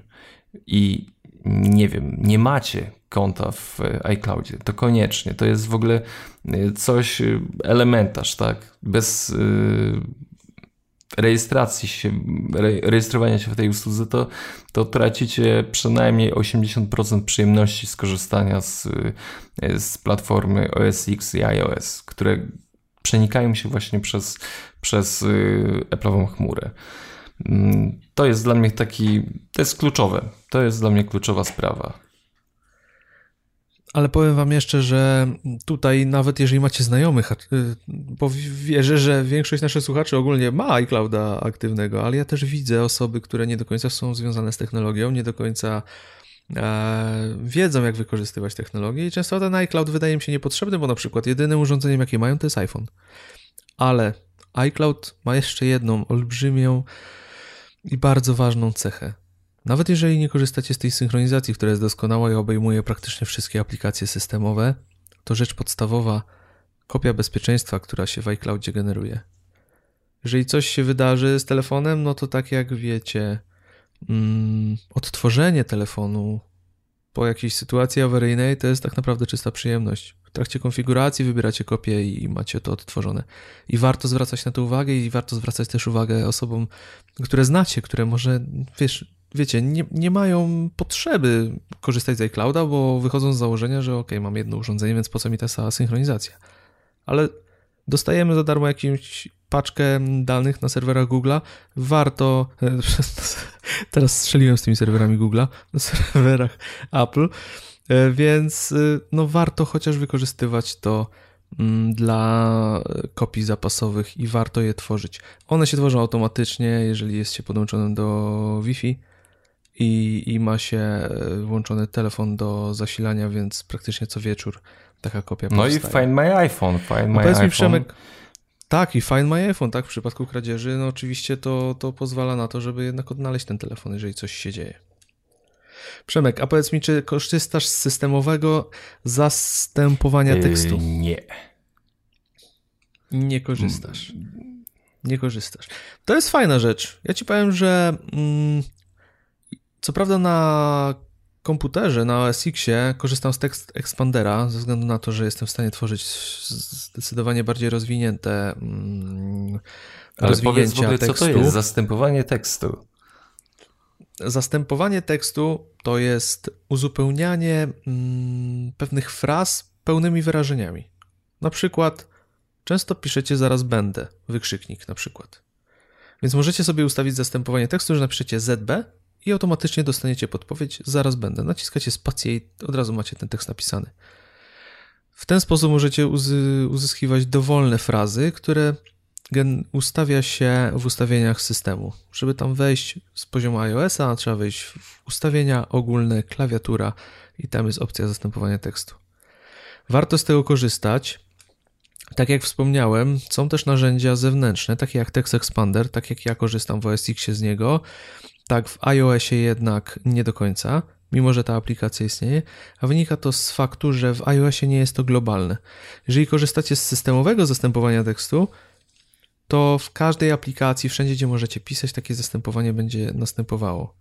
i nie wiem, nie macie konta w iCloudzie, to koniecznie. To jest w ogóle y, coś, y, elementarz, tak? Bez rejestracji się, rejestrowania się w tej usłudze, to, to tracicie przynajmniej 80% przyjemności skorzystania z, z platformy OS X i iOS, które przenikają się właśnie przez, przez y, Apple'ową chmurę. Mm, to jest dla mnie taki, to jest kluczowe. To jest dla mnie kluczowa sprawa. Ale powiem wam jeszcze, że tutaj nawet jeżeli macie znajomych, y, bo wierzę, że większość naszych słuchaczy ogólnie ma iClouda aktywnego, ale ja też widzę osoby, które nie do końca są związane z technologią, nie do końca wiedzą, jak wykorzystywać technologię i często ten iCloud wydaje mi się niepotrzebny, bo na przykład jedynym urządzeniem, jakie mają, to jest iPhone. Ale iCloud ma jeszcze jedną olbrzymią i bardzo ważną cechę. Nawet jeżeli nie korzystacie z tej synchronizacji, która jest doskonała i obejmuje praktycznie wszystkie aplikacje systemowe, to rzecz podstawowa kopia bezpieczeństwa, która się w iCloudzie generuje. Jeżeli coś się wydarzy z telefonem, no to tak jak wiecie, mm, odtworzenie telefonu po jakiejś sytuacji awaryjnej to jest tak naprawdę czysta przyjemność. W trakcie konfiguracji wybieracie kopię i macie to odtworzone. I warto zwracać na to uwagę i warto zwracać też uwagę osobom, które znacie, które może, wiesz, wiecie, nie, nie mają potrzeby korzystać z iClouda, bo wychodzą z założenia, że ok, mam jedno urządzenie, więc po co mi ta synchronizacja? Ale dostajemy za darmo jakąś paczkę danych na serwerach Google'a. Warto, teraz strzeliłem z tymi serwerami Google'a, na serwerach Apple, e, więc e, no warto chociaż wykorzystywać to mm, dla kopii zapasowych i warto je tworzyć. One się tworzą automatycznie, jeżeli jest się podłączonym do Wi-Fi i, i ma się e, włączony telefon do zasilania, więc praktycznie co wieczór taka kopia No powstaje. i Find My iPhone, Find My iPhone. Mi, Przemek, tak, i Find My iPhone, tak, w przypadku kradzieży, no oczywiście to, to pozwala na to, żeby jednak odnaleźć ten telefon, jeżeli coś się dzieje. Przemek, a powiedz mi, czy korzystasz z systemowego zastępowania yy, tekstu? Nie. Nie korzystasz. Nie korzystasz. To jest fajna rzecz. Ja ci powiem, że mm, co prawda na komputerze na OS Xie korzystam z Text Expandera ze względu na to, że jestem w stanie tworzyć zdecydowanie bardziej rozwinięte mm, Ale powiedz w ogóle, tekstu. co to jest zastępowanie tekstu? Zastępowanie tekstu to jest uzupełnianie mm, pewnych fraz pełnymi wyrażeniami. Na przykład często piszecie zaraz będę, wykrzyknik na przykład. Więc możecie sobie ustawić zastępowanie tekstu, że napiszecie ZB i automatycznie dostaniecie podpowiedź zaraz będę. Naciskacie spację i od razu macie ten tekst napisany. W ten sposób możecie uzyskiwać dowolne frazy, które ustawia się w ustawieniach systemu. Żeby tam wejść z poziomu iOS-a, trzeba wejść w ustawienia ogólne, klawiatura i tam jest opcja zastępowania tekstu. Warto z tego korzystać. Tak jak wspomniałem, są też narzędzia zewnętrzne, takie jak Text Expander, tak jak ja korzystam w OS X z niego, tak w iOSie jednak nie do końca, mimo że ta aplikacja istnieje, a wynika to z faktu, że w iOSie nie jest to globalne. Jeżeli korzystacie z systemowego zastępowania tekstu, to w każdej aplikacji, wszędzie gdzie możecie pisać, takie zastępowanie będzie następowało.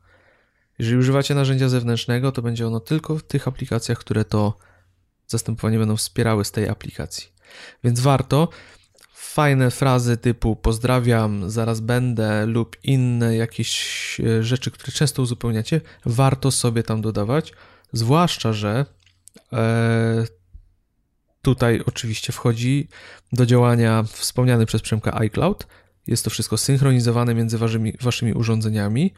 Jeżeli używacie narzędzia zewnętrznego, to będzie ono tylko w tych aplikacjach, które to zastępowanie będą wspierały z tej aplikacji. Więc warto fajne frazy typu pozdrawiam, zaraz będę lub inne jakieś e, rzeczy, które często uzupełniacie, warto sobie tam dodawać, zwłaszcza, że e, tutaj oczywiście wchodzi do działania wspomniany przez Przemka iCloud. Jest to wszystko synchronizowane między waszymi, waszymi urządzeniami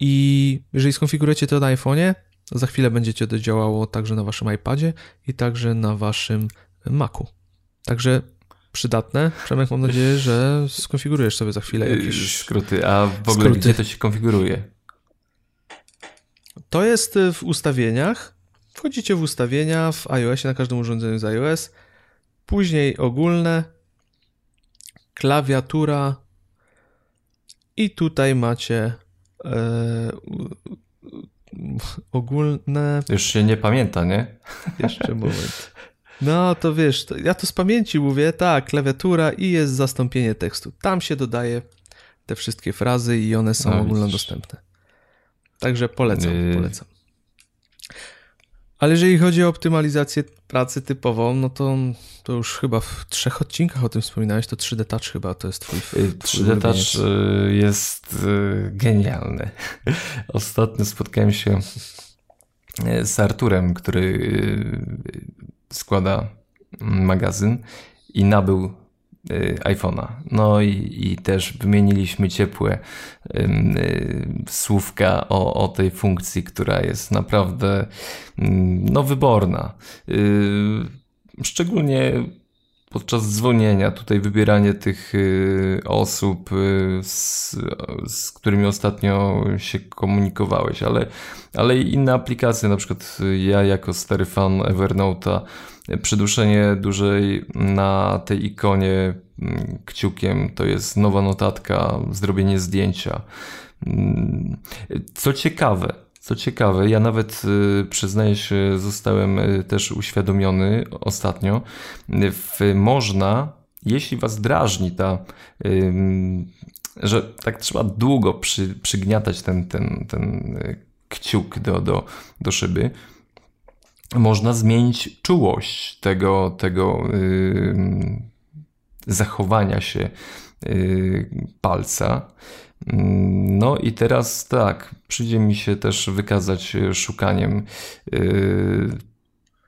i jeżeli skonfigurujecie to na iPhone'ie, za chwilę będziecie to działało także na waszym iPadzie i także na waszym Macu. Także przydatne. Przemek, mam nadzieję, że skonfigurujesz sobie za chwilę jakieś skróty. A w ogóle skróty. gdzie to się konfiguruje? To jest w ustawieniach. Wchodzicie w ustawienia w iOSie na każdym urządzeniu z iOS. Później ogólne, klawiatura i tutaj macie e, ogólne. Już się nie pamięta, nie? Jeszcze moment. No to wiesz, to ja to z pamięci mówię, tak, klawiatura i jest zastąpienie tekstu. Tam się dodaje te wszystkie frazy i one są no, ogólnodostępne. Także polecam, yy. polecam. Ale jeżeli chodzi o optymalizację pracy typową, no to, to już chyba w trzech odcinkach o tym wspominałeś, to 3D Touch chyba to jest twój, twój 3D Touch y, jest y, genialny. Ostatnio spotkałem się z Arturem, który składa magazyn i nabył y, iPhone'a. No i, i, też wymieniliśmy ciepłe y, słówka o, o tej funkcji, która jest naprawdę no, wyborna. Y, szczególnie podczas dzwonienia, tutaj wybieranie tych osób, z, z, którymi ostatnio się komunikowałeś, ale, ale i inne aplikacje, na przykład ja jako stary fan Evernote'a Przyduszenie dłużej na tej ikonie mm, kciukiem to jest nowa notatka, zrobienie zdjęcia. Mm, co ciekawe, co ciekawe, ja nawet y, przyznaję się, zostałem y, też uświadomiony ostatnio, można, jeśli was drażni ta, że tak trzeba długo przy, przygniatać ten, ten, ten y, kciuk do, do, do szyby, można zmienić czułość tego, tego zachowania się palca. No i teraz tak, przyjdzie mi się też wykazać szukaniem yy,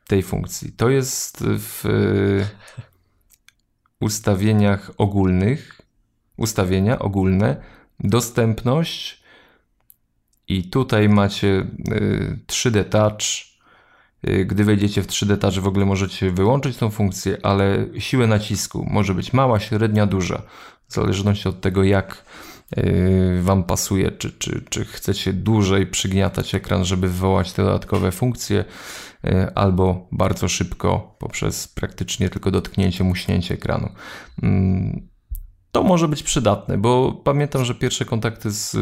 tej funkcji. To jest w ustawieniach ogólnych, ustawienia ogólne, dostępność i tutaj macie 3D Touch, gdy wejdziecie w 3D Touch w ogóle możecie wyłączyć tą funkcję, ale siłę nacisku może być mała, średnia, duża. W zależności od tego, jak Wam pasuje, czy, czy, czy chcecie dłużej przygniatać ekran, żeby wywołać te dodatkowe funkcje, y, albo bardzo szybko poprzez praktycznie tylko dotknięcie, muśnięcie ekranu. Mm, to może być przydatne, bo pamiętam, że pierwsze kontakty z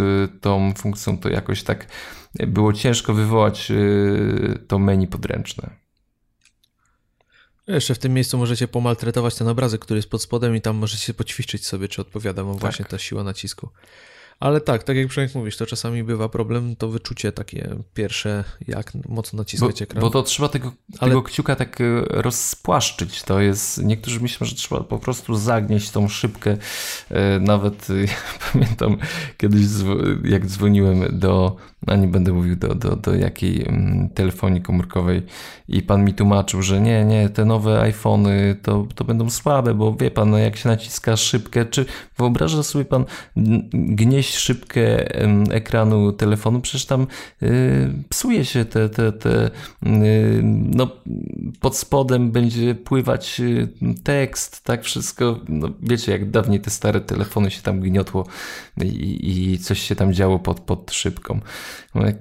tą funkcją to jakoś tak było ciężko wywołać to menu podręczne. Jeszcze w tym miejscu możecie pomaltretować ten obrazek, który jest pod spodem i tam możecie poćwiczyć sobie, czy odpowiada wam tak. właśnie ta siła nacisku. Ale tak, tak jak Przemek mówisz, to czasami bywa problem, to wyczucie takie pierwsze, jak mocno naciskać bo, ekran. Bo to trzeba tego, Ale... tego kciuka tak e, rozpłaszczyć. To jest, niektórzy myślą, że trzeba po prostu zagnieść tą szybkę. E, nawet pamiętam kiedyś, jak dzwoniłem do, a nie będę mówił do, do, do jakiej mm, telefonii komórkowej i pan mi tłumaczył, że nie, nie, te nowe iPhony to, to będą słabe, bo wie pan, no jak się naciska szybkę, czy wyobraża sobie pan gnieść szybkę ekranu telefonu, przecież tam y, psuje się te, te, te y, no pod spodem będzie pływać y, tekst, tak wszystko, no wiecie, jak dawniej te stare telefony się tam gniotło i, i coś się tam działo pod, pod szybką.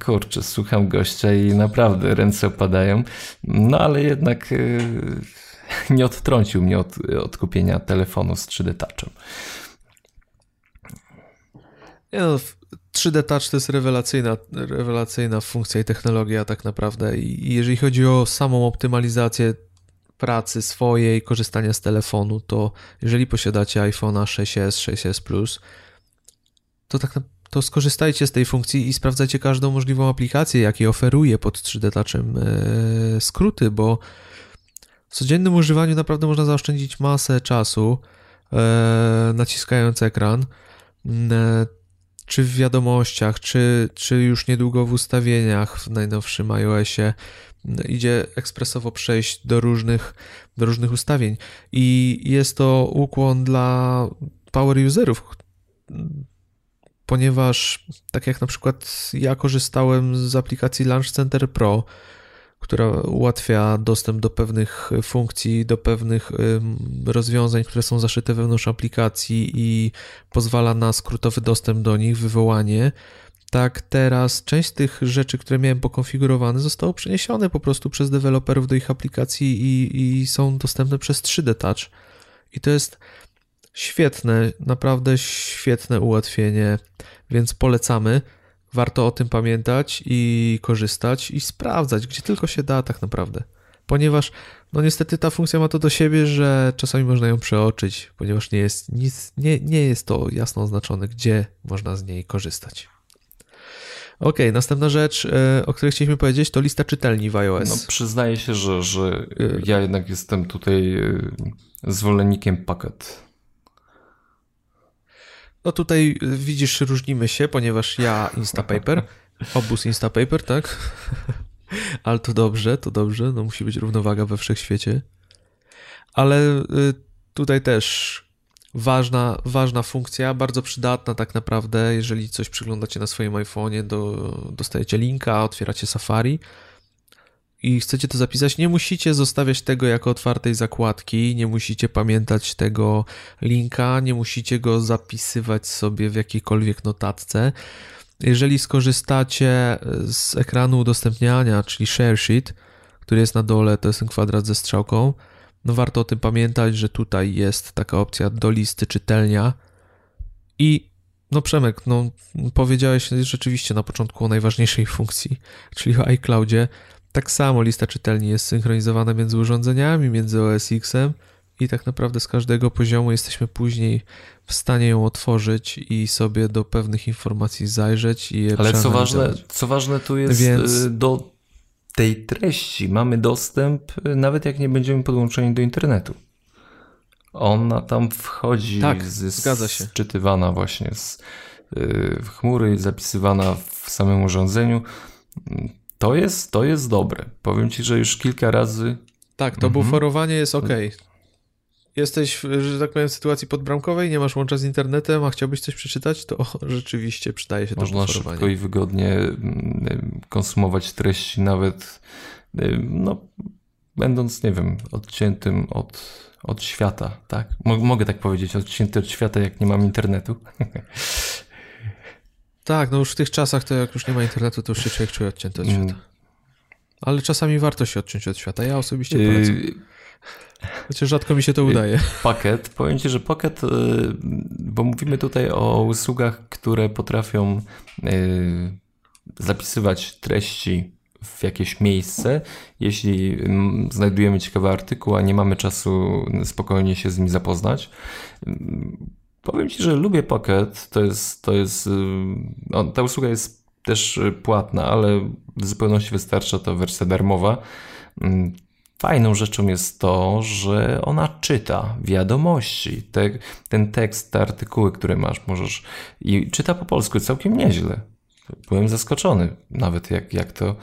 Kurczę, słucham gościa i naprawdę ręce opadają, no ale jednak nie odtrącił mnie od, od kupienia telefonu z 3D Touchem. Nie no, 3D Touch to jest rewelacyjna, rewelacyjna funkcja i technologia tak naprawdę i jeżeli chodzi o samą optymalizację pracy swojej, korzystania z telefonu, to jeżeli posiadacie iPhone'a 6s, 6s Plus, to tak to skorzystajcie z tej funkcji i sprawdzajcie każdą możliwą aplikację, jakie oferuje pod 3D Touchem e, skróty, bo w codziennym używaniu naprawdę można zaoszczędzić masę czasu e, naciskając ekran. Czy w wiadomościach, czy, czy już niedługo w ustawieniach w najnowszym iOSie idzie ekspresowo przejść do różnych, do różnych ustawień. I jest to ukłon dla power userów, ponieważ tak jak na przykład ja korzystałem z aplikacji Launch Center Pro, która ułatwia dostęp do pewnych funkcji, do pewnych rozwiązań, które są zaszyte wewnątrz aplikacji i pozwala na skrótowy dostęp do nich, wywołanie. Tak, teraz część z tych rzeczy, które miałem pokonfigurowane, zostało przeniesione po prostu przez deweloperów do ich aplikacji i, i są dostępne przez 3D Touch. I to jest świetne, naprawdę świetne ułatwienie, więc polecamy. Warto o tym pamiętać i korzystać i sprawdzać, gdzie tylko się da tak naprawdę. Ponieważ, no niestety ta funkcja ma to do siebie, że czasami można ją przeoczyć, ponieważ nie jest, nic, nie, nie jest to jasno oznaczone, gdzie można z niej korzystać. Ok, następna rzecz, e, o której chcieliśmy powiedzieć, to lista czytelni w iOS. No, przyznaję się, że, że ja jednak jestem tutaj e, zwolennikiem pakiet. No tutaj widzisz, różnimy się, ponieważ ja Instapaper, obóz Instapaper, tak? Ale to dobrze, to dobrze, no musi być równowaga we wszechświecie. Ale y, tutaj też ważna, ważna funkcja, bardzo przydatna tak naprawdę, jeżeli coś przyglądacie na swoim iPhone'ie, do, dostajecie linka, otwieracie Safari, i chcecie to zapisać, nie musicie zostawiać tego jako otwartej zakładki, nie musicie pamiętać tego linka, nie musicie go zapisywać sobie w jakiejkolwiek notatce. Jeżeli skorzystacie z ekranu udostępniania, czyli share sheet, który jest na dole, to jest ten kwadrat ze strzałką, no warto o tym pamiętać, że tutaj jest taka opcja do listy czytelnia i no Przemek, no powiedziałeś rzeczywiście na początku o najważniejszej funkcji, czyli o iCloudzie. Tak samo lista czytelni jest synchronizowana między urządzeniami, między OS X-em i tak naprawdę z każdego poziomu jesteśmy później w stanie ją otworzyć i sobie do pewnych informacji zajrzeć i je Ale co ważne, co ważne tu jest Więc... Y, do tej treści mamy dostęp y, nawet jak nie będziemy podłączeni do internetu. Ona tam wchodzi, tak, zgadza się. Czytywana właśnie z y, chmury, zapisywana w samym urządzeniu. To jest, to jest dobre. Powiem ci, że już kilka razy. Tak, to mhm. buforowanie jest ok. Jesteś, że tak powiem, w sytuacji podbramkowej, nie masz łącza z internetem, a chciałbyś coś przeczytać, to rzeczywiście przydaje się Można to buforowanie. Można szybko i wygodnie mm, konsumować treści, nawet no, będąc, nie wiem, odciętym od, od świata, tak? Mogę tak powiedzieć, odcięty od świata, jak nie mam internetu. Tak, no już w tych czasach to jak już nie ma internetu, to już się człowiek czuje odcięty od mm. świata. Ale czasami warto się odciąć od świata. Ja osobiście y, polecam. Yy... Chociaż rzadko mi się to y, udaje. Pakiet. Powiem Ci, że pakiet, y, bo mówimy tutaj o usługach, które potrafią zapisywać treści w jakieś miejsce. Jeśli mm, znajdujemy ciekawy artykuł, a nie mamy czasu spokojnie się z nim zapoznać, powiem Ci, że lubię Pocket. To jest, to jest, on, ta usługa jest też płatna, ale w zupełności wystarcza to wersja darmowa. Mm, fajną rzeczą jest to, że ona czyta wiadomości. Te, ten tekst, te artykuły, które masz, możesz i czyta po polsku całkiem nieźle. Byłem zaskoczony nawet jak, jak to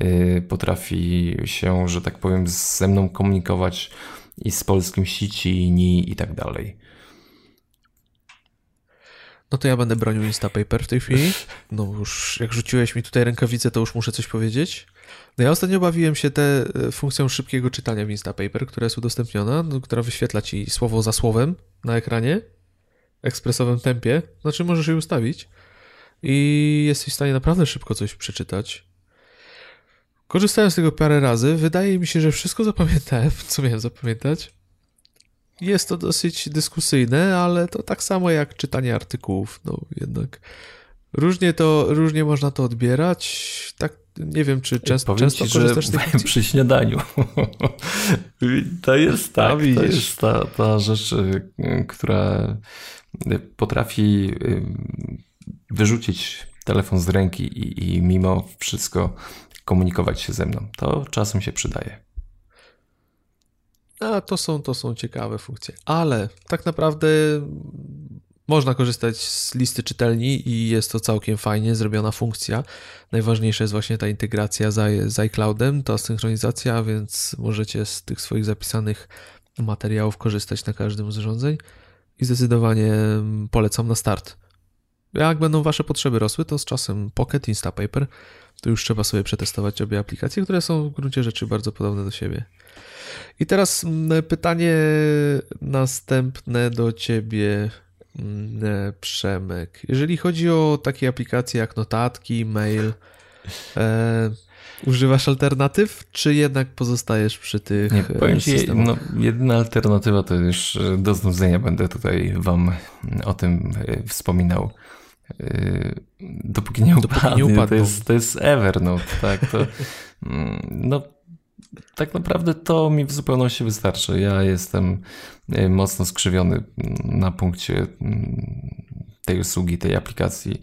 yy, potrafi się, że tak powiem, ze mną komunikować i z polskim sieci, ni i tak dalej. No to ja będę bronił Instapaper w tej chwili. No już jak rzuciłeś mi tutaj rękawicę, to już muszę coś powiedzieć. No ja ostatnio bawiłem się te e, funkcją szybkiego czytania w Instapaper, która jest udostępniona, no, która wyświetla ci słowo za słowem na ekranie w ekspresowym tempie. Znaczy możesz je ustawić i jesteś w stanie naprawdę szybko coś przeczytać. Korzystałem z tego parę razy. Wydaje mi się, że wszystko zapamiętałem, co miałem zapamiętać. Jest to dosyć dyskusyjne, ale to tak samo jak czytanie artykułów. No jednak różnie to, różnie można to odbierać. Tak, nie wiem, czy często, Powiem często ci, korzystasz z tej przy śniadaniu. to jest tak, to jest ta, ta rzecz, y, która potrafi y, wyrzucić telefon z ręki i, i mimo wszystko komunikować się ze mną. To czasem się przydaje. A to są, to są ciekawe funkcje. Ale tak naprawdę można korzystać z listy czytelni i jest to całkiem fajnie zrobiona funkcja. Najważniejsza jest właśnie ta integracja z, z iCloudem, ta synchronizacja, więc możecie z tych swoich zapisanych materiałów korzystać na każdym z urządzeń i zdecydowanie polecam na start. Jak będą Wasze potrzeby rosły, to z czasem Pocket, Instapaper, to już trzeba sobie przetestować obie aplikacje, które są w gruncie rzeczy bardzo podobne do siebie. I teraz mm, pytanie następne do Ciebie, mm, Przemek. Jeżeli chodzi o takie aplikacje jak notatki, mail, e, używasz alternatyw, czy jednak pozostajesz przy tych Nie, powiem ci, no, jedyna alternatywa to już do znudzenia będę tutaj Wam o tym e, wspominał. Yy, dopóki nie upadnie, dopóki nie to jest, to jest Evernote, tak, to, mm, no, tak naprawdę to mi w zupełności wystarczy. Ja jestem yy, mocno skrzywiony na punkcie mm, tej usługi, tej aplikacji.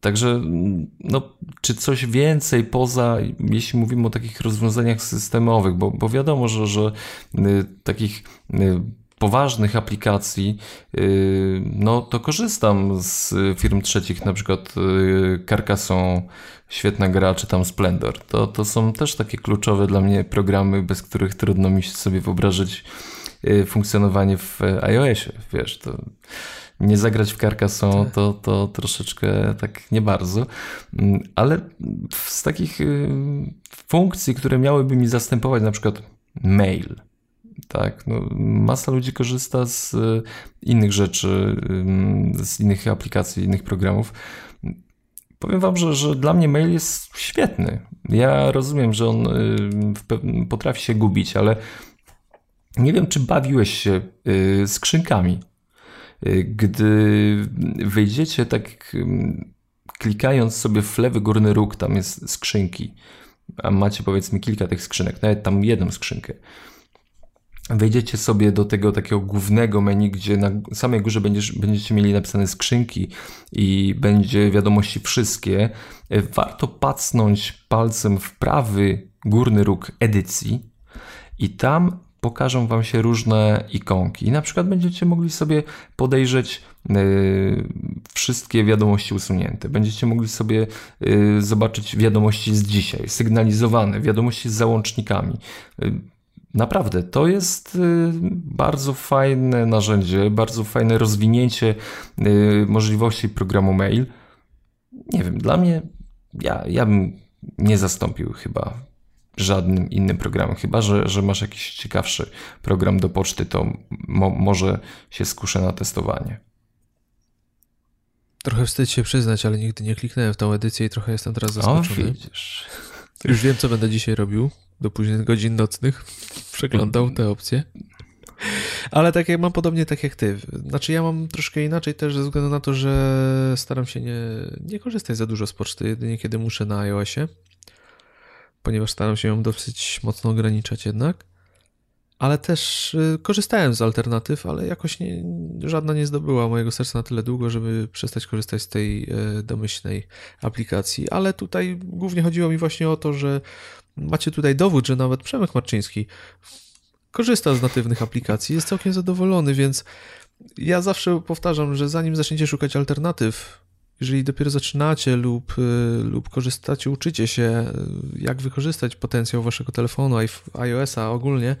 Także, mm, no, czy coś więcej poza, jeśli mówimy o takich rozwiązaniach systemowych, bo, bo wiadomo, że, że y, takich y, poważnych aplikacji, y, no to korzystam z firm trzecich, na przykład y, Carcassonne, świetna gra, czy tam Splendor. To, to są też takie kluczowe dla mnie programy, bez których trudno mi sobie wyobrazić y, funkcjonowanie w iOSie, wiesz, to nie zagrać w Carcassonne to, to troszeczkę tak nie bardzo, mm, ale z takich funkcji, które miałyby mi zastępować na przykład mail, tak, no, masa ludzi korzysta z e, innych rzeczy, z innych aplikacji, innych programów. Powiem wam, że, że dla mnie mail jest świetny. Ja rozumiem, że on e, potrafi się gubić, ale nie wiem, czy bawiłeś się skrzynkami. Gdy wejdziecie tak klikając sobie w lewy górny róg, tam jest skrzynki, a macie powiedzmy kilka tych skrzynek, nawet tam jedną skrzynkę wejdziecie sobie do tego takiego głównego menu, gdzie na samej górze będziesz, będziecie mieli napisane skrzynki i będzie wiadomości wszystkie, warto pacnąć palcem w prawy górny róg edycji i tam pokażą Wam się różne ikonki. I na przykład będziecie mogli sobie podejrzeć yy, wszystkie wiadomości usunięte. Będziecie mogli sobie yy, zobaczyć wiadomości z dzisiaj, sygnalizowane, wiadomości z załącznikami. Yy, Naprawdę, to jest y, bardzo fajne narzędzie, bardzo fajne rozwinięcie y, możliwości programu mail. Nie wiem, dla mnie, ja, ja bym nie zastąpił chyba żadnym innym programem, chyba że, że masz jakiś ciekawszy program do poczty, to mo, może się skuszę na testowanie. Trochę wstyd się przyznać, ale nigdy nie kliknąłem w tą edycję i trochę jestem teraz zaskoczony. O, widzisz. Już wiem, co będę dzisiaj robił do późnych godzin nocnych przeglądał te opcje. Ale tak jak mam podobnie tak jak ty. Znaczy ja mam troszkę inaczej też ze względu na to, że staram się nie, nie korzystać za dużo z poczty, jedynie kiedy muszę na iOSie, ponieważ staram się ją dosyć mocno ograniczać jednak. Ale też y, korzystałem z alternatyw, ale jakoś nie, żadna nie zdobyła mojego serca na tyle długo, żeby przestać korzystać z tej y, domyślnej aplikacji. Ale tutaj głównie chodziło mi właśnie o to, że macie tutaj dowód, że nawet Przemek Marczyński korzysta z natywnych aplikacji, jest całkiem zadowolony, więc ja zawsze powtarzam, że zanim zaczniecie szukać alternatyw, jeżeli dopiero zaczynacie lub, y, lub korzystacie, uczycie się, jak wykorzystać potencjał waszego telefonu, iOS-a ogólnie,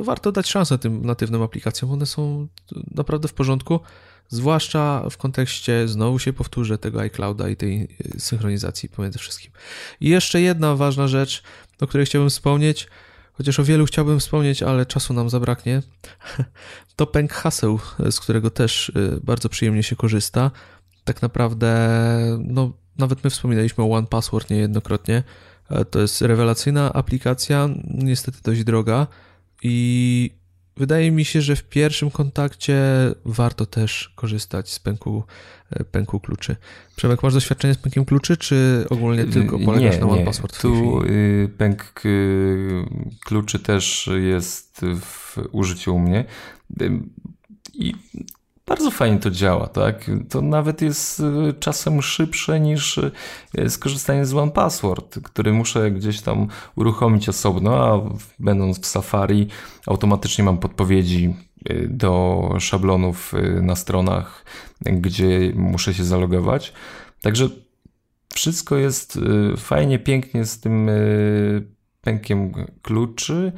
to warto dać szansę tym natywnym aplikacjom. One są naprawdę w porządku, zwłaszcza w kontekście, znowu się powtórzę, tego iClouda i tej y, synchronizacji pomiędzy wszystkim. I jeszcze jedna ważna rzecz, o której chciałbym wspomnieć, chociaż o wielu chciałbym wspomnieć, ale czasu nam zabraknie, to pęk haseł, z którego też y, bardzo przyjemnie się korzysta. Tak naprawdę, no, nawet my wspominaliśmy o One Password niejednokrotnie. E, to jest rewelacyjna aplikacja, niestety dość droga i wydaje mi się, że w pierwszym kontakcie warto też korzystać z pęku, e, pęku kluczy. Przemek, masz doświadczenie z pękiem kluczy, czy ogólnie tylko polegasz nie, na One Password? Tu y, pęk y, kluczy też jest w użyciu u mnie. I bardzo fajnie to działa, tak? To nawet jest y, czasem szybsze niż y, skorzystanie z One Password, który muszę gdzieś tam uruchomić osobno, a będąc w Safari automatycznie mam podpowiedzi y, do szablonów na stronach, gdzie muszę się zalogować. Także wszystko jest fajnie, pięknie z tym pękiem kluczy.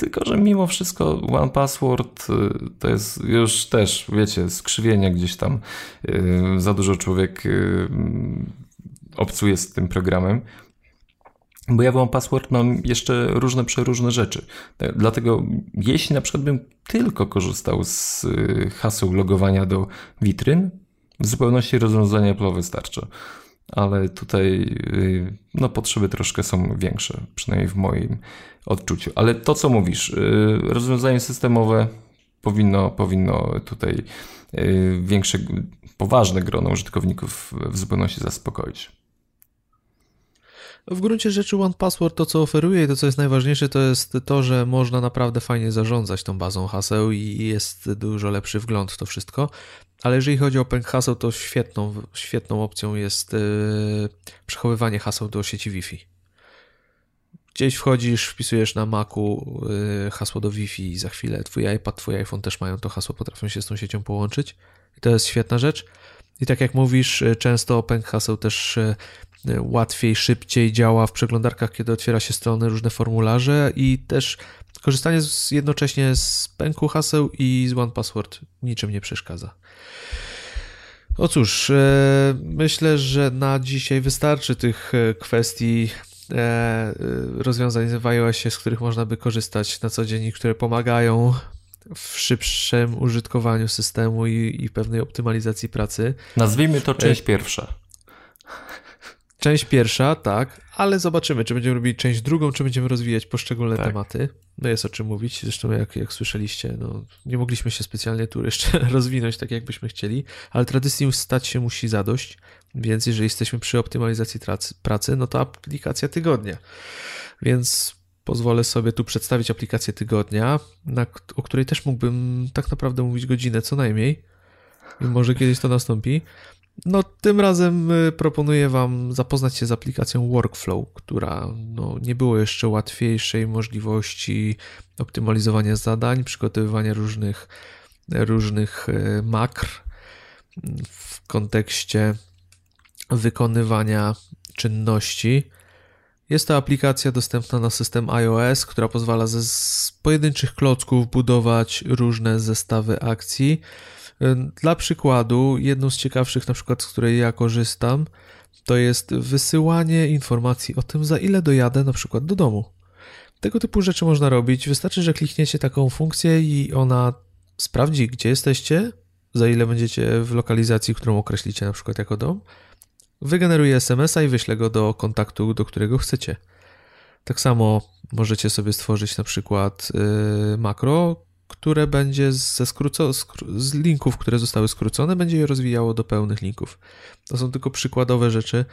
Tylko, że mimo wszystko One Password y, to jest już też, wiecie, skrzywienia gdzieś tam. Y, za dużo człowiek y, obcuje z tym programem. Bo ja w One Password mam jeszcze różne, przeróżne rzeczy. Dlatego jeśli na przykład bym tylko korzystał z haseł logowania do witryn, w zupełności rozwiązanie Apple wystarczy ale tutaj y, no, potrzeby troszkę są większe, przynajmniej w moim odczuciu. Ale to, co mówisz, y, rozwiązanie systemowe powinno, powinno tutaj y, większe, poważne grono użytkowników w zupełności zaspokoić. W gruncie rzeczy One Password to, co oferuje i to, co jest najważniejsze, to jest to, że można naprawdę fajnie zarządzać tą bazą haseł i jest dużo lepszy wgląd w to wszystko. Ale jeżeli chodzi o pęk haseł, to świetną, świetną opcją jest yy, przechowywanie haseł do sieci Wi-Fi. Gdzieś wchodzisz, wpisujesz na Macu yy, hasło do Wi-Fi i za chwilę twój iPad, twój iPhone też mają to hasło, potrafią się z tą siecią połączyć. I to jest świetna rzecz. I tak jak mówisz, y, często pęk haseł też y, łatwiej, szybciej działa w przeglądarkach, kiedy otwiera się strony, różne formularze i też korzystanie z, jednocześnie z pęku haseł i z One Password niczym nie przeszkadza. O cóż, e, myślę, że na dzisiaj wystarczy tych e, kwestii e, rozwiązań w iOSie, z których można by korzystać na co dzień i które pomagają w szybszym użytkowaniu systemu i, i pewnej optymalizacji pracy. Nazwijmy to część pierwsza. Część pierwsza, tak, ale zobaczymy, czy będziemy robić część drugą, czy będziemy rozwijać poszczególne tak. tematy. No jest o czym mówić, zresztą jak, jak słyszeliście, no, nie mogliśmy się specjalnie tu jeszcze rozwinąć tak, jakbyśmy chcieli, ale tradycji stać się musi zadość, więc jeżeli jesteśmy przy optymalizacji pracy, pracy no to aplikacja tygodnia. Więc pozwolę sobie tu przedstawić aplikację tygodnia, na, o której też mógłbym tak naprawdę mówić godzinę co najmniej. I może kiedyś to nastąpi. No, tym razem y, proponuję Wam zapoznać się z aplikacją Workflow, która no, nie było jeszcze łatwiejszej możliwości optymalizowania zadań, przygotowywania różnych, różnych y, makr w kontekście wykonywania czynności. Jest to aplikacja dostępna na system iOS, która pozwala ze pojedynczych klocków budować różne zestawy akcji dla przykładu, jedną z ciekawszych, na przykład, z której ja korzystam, to jest wysyłanie informacji o tym, za ile dojadę na przykład do domu. Tego typu rzeczy można robić. Wystarczy, że klikniecie taką funkcję i ona sprawdzi, gdzie jesteście, za ile będziecie w lokalizacji, którą określicie na przykład jako dom, wygeneruje SMS-a i wyśle go do kontaktu, do którego chcecie. Tak samo możecie sobie stworzyć na przykład yy, makro, które będzie ze skróco, z linków, które zostały skrócone, będzie je rozwijało do pełnych linków. To są tylko przykładowe rzeczy.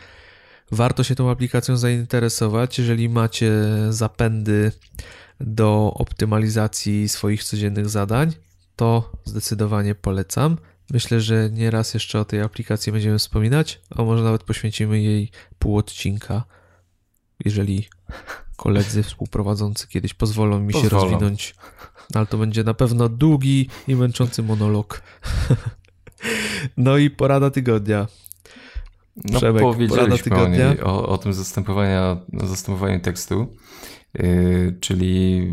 warto się tą aplikacją zainteresować, jeżeli macie zapędy do optymalizacji swoich codziennych zadań, to zdecydowanie polecam. Myślę, że nieraz jeszcze o tej aplikacji będziemy wspominać, a może nawet poświęcimy jej pół odcinka, jeżeli koledzy współprowadzący kiedyś pozwolą mi pozwolą. się rozwinąć. Ale to będzie na pewno długi i męczący monolog. no i porada tygodnia. No, Przemek, powiedzieliśmy o, o, o tym zastępowania, zastępowaniu tekstu, yy, czyli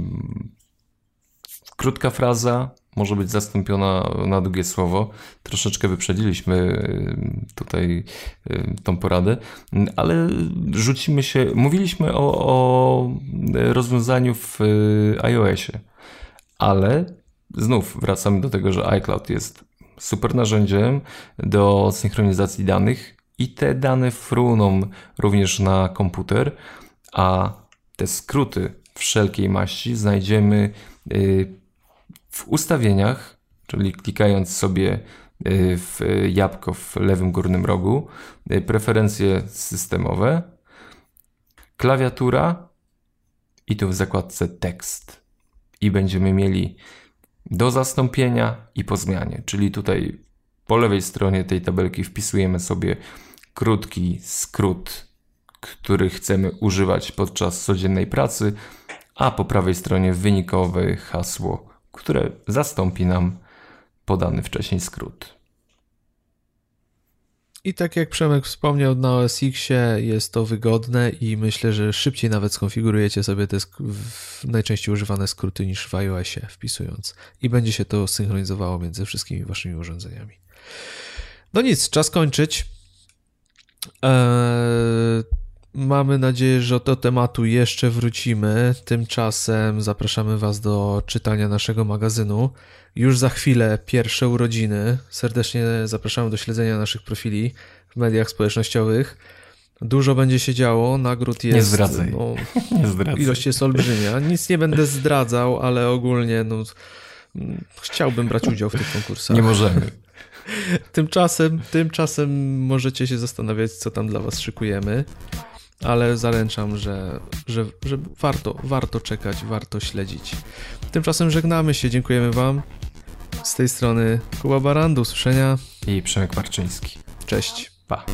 krótka fraza, może być zastąpiona na długie słowo. Troszeczkę wyprzedziliśmy y, tutaj y, tą poradę, ale rzucimy się. Mówiliśmy o, o rozwiązaniu w y, iOSie, ale znów wracamy do tego, że iCloud jest super narzędziem do synchronizacji danych i te dane fruną również na komputer, a te skróty wszelkiej maści znajdziemy w ustawieniach, czyli klikając sobie y, w jabłko w lewym górnym rogu, y, preferencje systemowe, klawiatura i tu w zakładce tekst. I będziemy mieli do zastąpienia i po zmianie, czyli tutaj po lewej stronie tej tabelki wpisujemy sobie krótki skrót, który chcemy używać podczas codziennej pracy, a po prawej stronie wynikowe hasło które zastąpi nam podany wcześniej skrót. I tak jak Przemek wspomniał, na OS Xie jest to wygodne i myślę, że szybciej nawet skonfigurujecie sobie te najczęściej używane skróty niż w iOSie wpisując. I będzie się to synchronizowało między wszystkimi waszymi urządzeniami. No nic, czas kończyć. Eee, Mamy nadzieję, że do tematu jeszcze wrócimy. Tymczasem zapraszamy Was do czytania naszego magazynu. Już za chwilę pierwsze urodziny. Serdecznie zapraszamy do śledzenia naszych profili w mediach społecznościowych. Dużo będzie się działo, nagród jest. Nie zdradzaj. No, nie zdradzaj. Ilość jest olbrzymia. Nic nie będę zdradzał, ale ogólnie no, chciałbym brać udział w tych konkursach. Nie możemy. Tymczasem, tymczasem możecie się zastanawiać, co tam dla Was szykujemy ale zaręczam, że, że, że warto, warto czekać, warto śledzić. Tymczasem żegnamy się, dziękujemy Wam. Z tej strony Kuba Baran, do usłyszenia. I Przemek Marczyński. Cześć. Pa.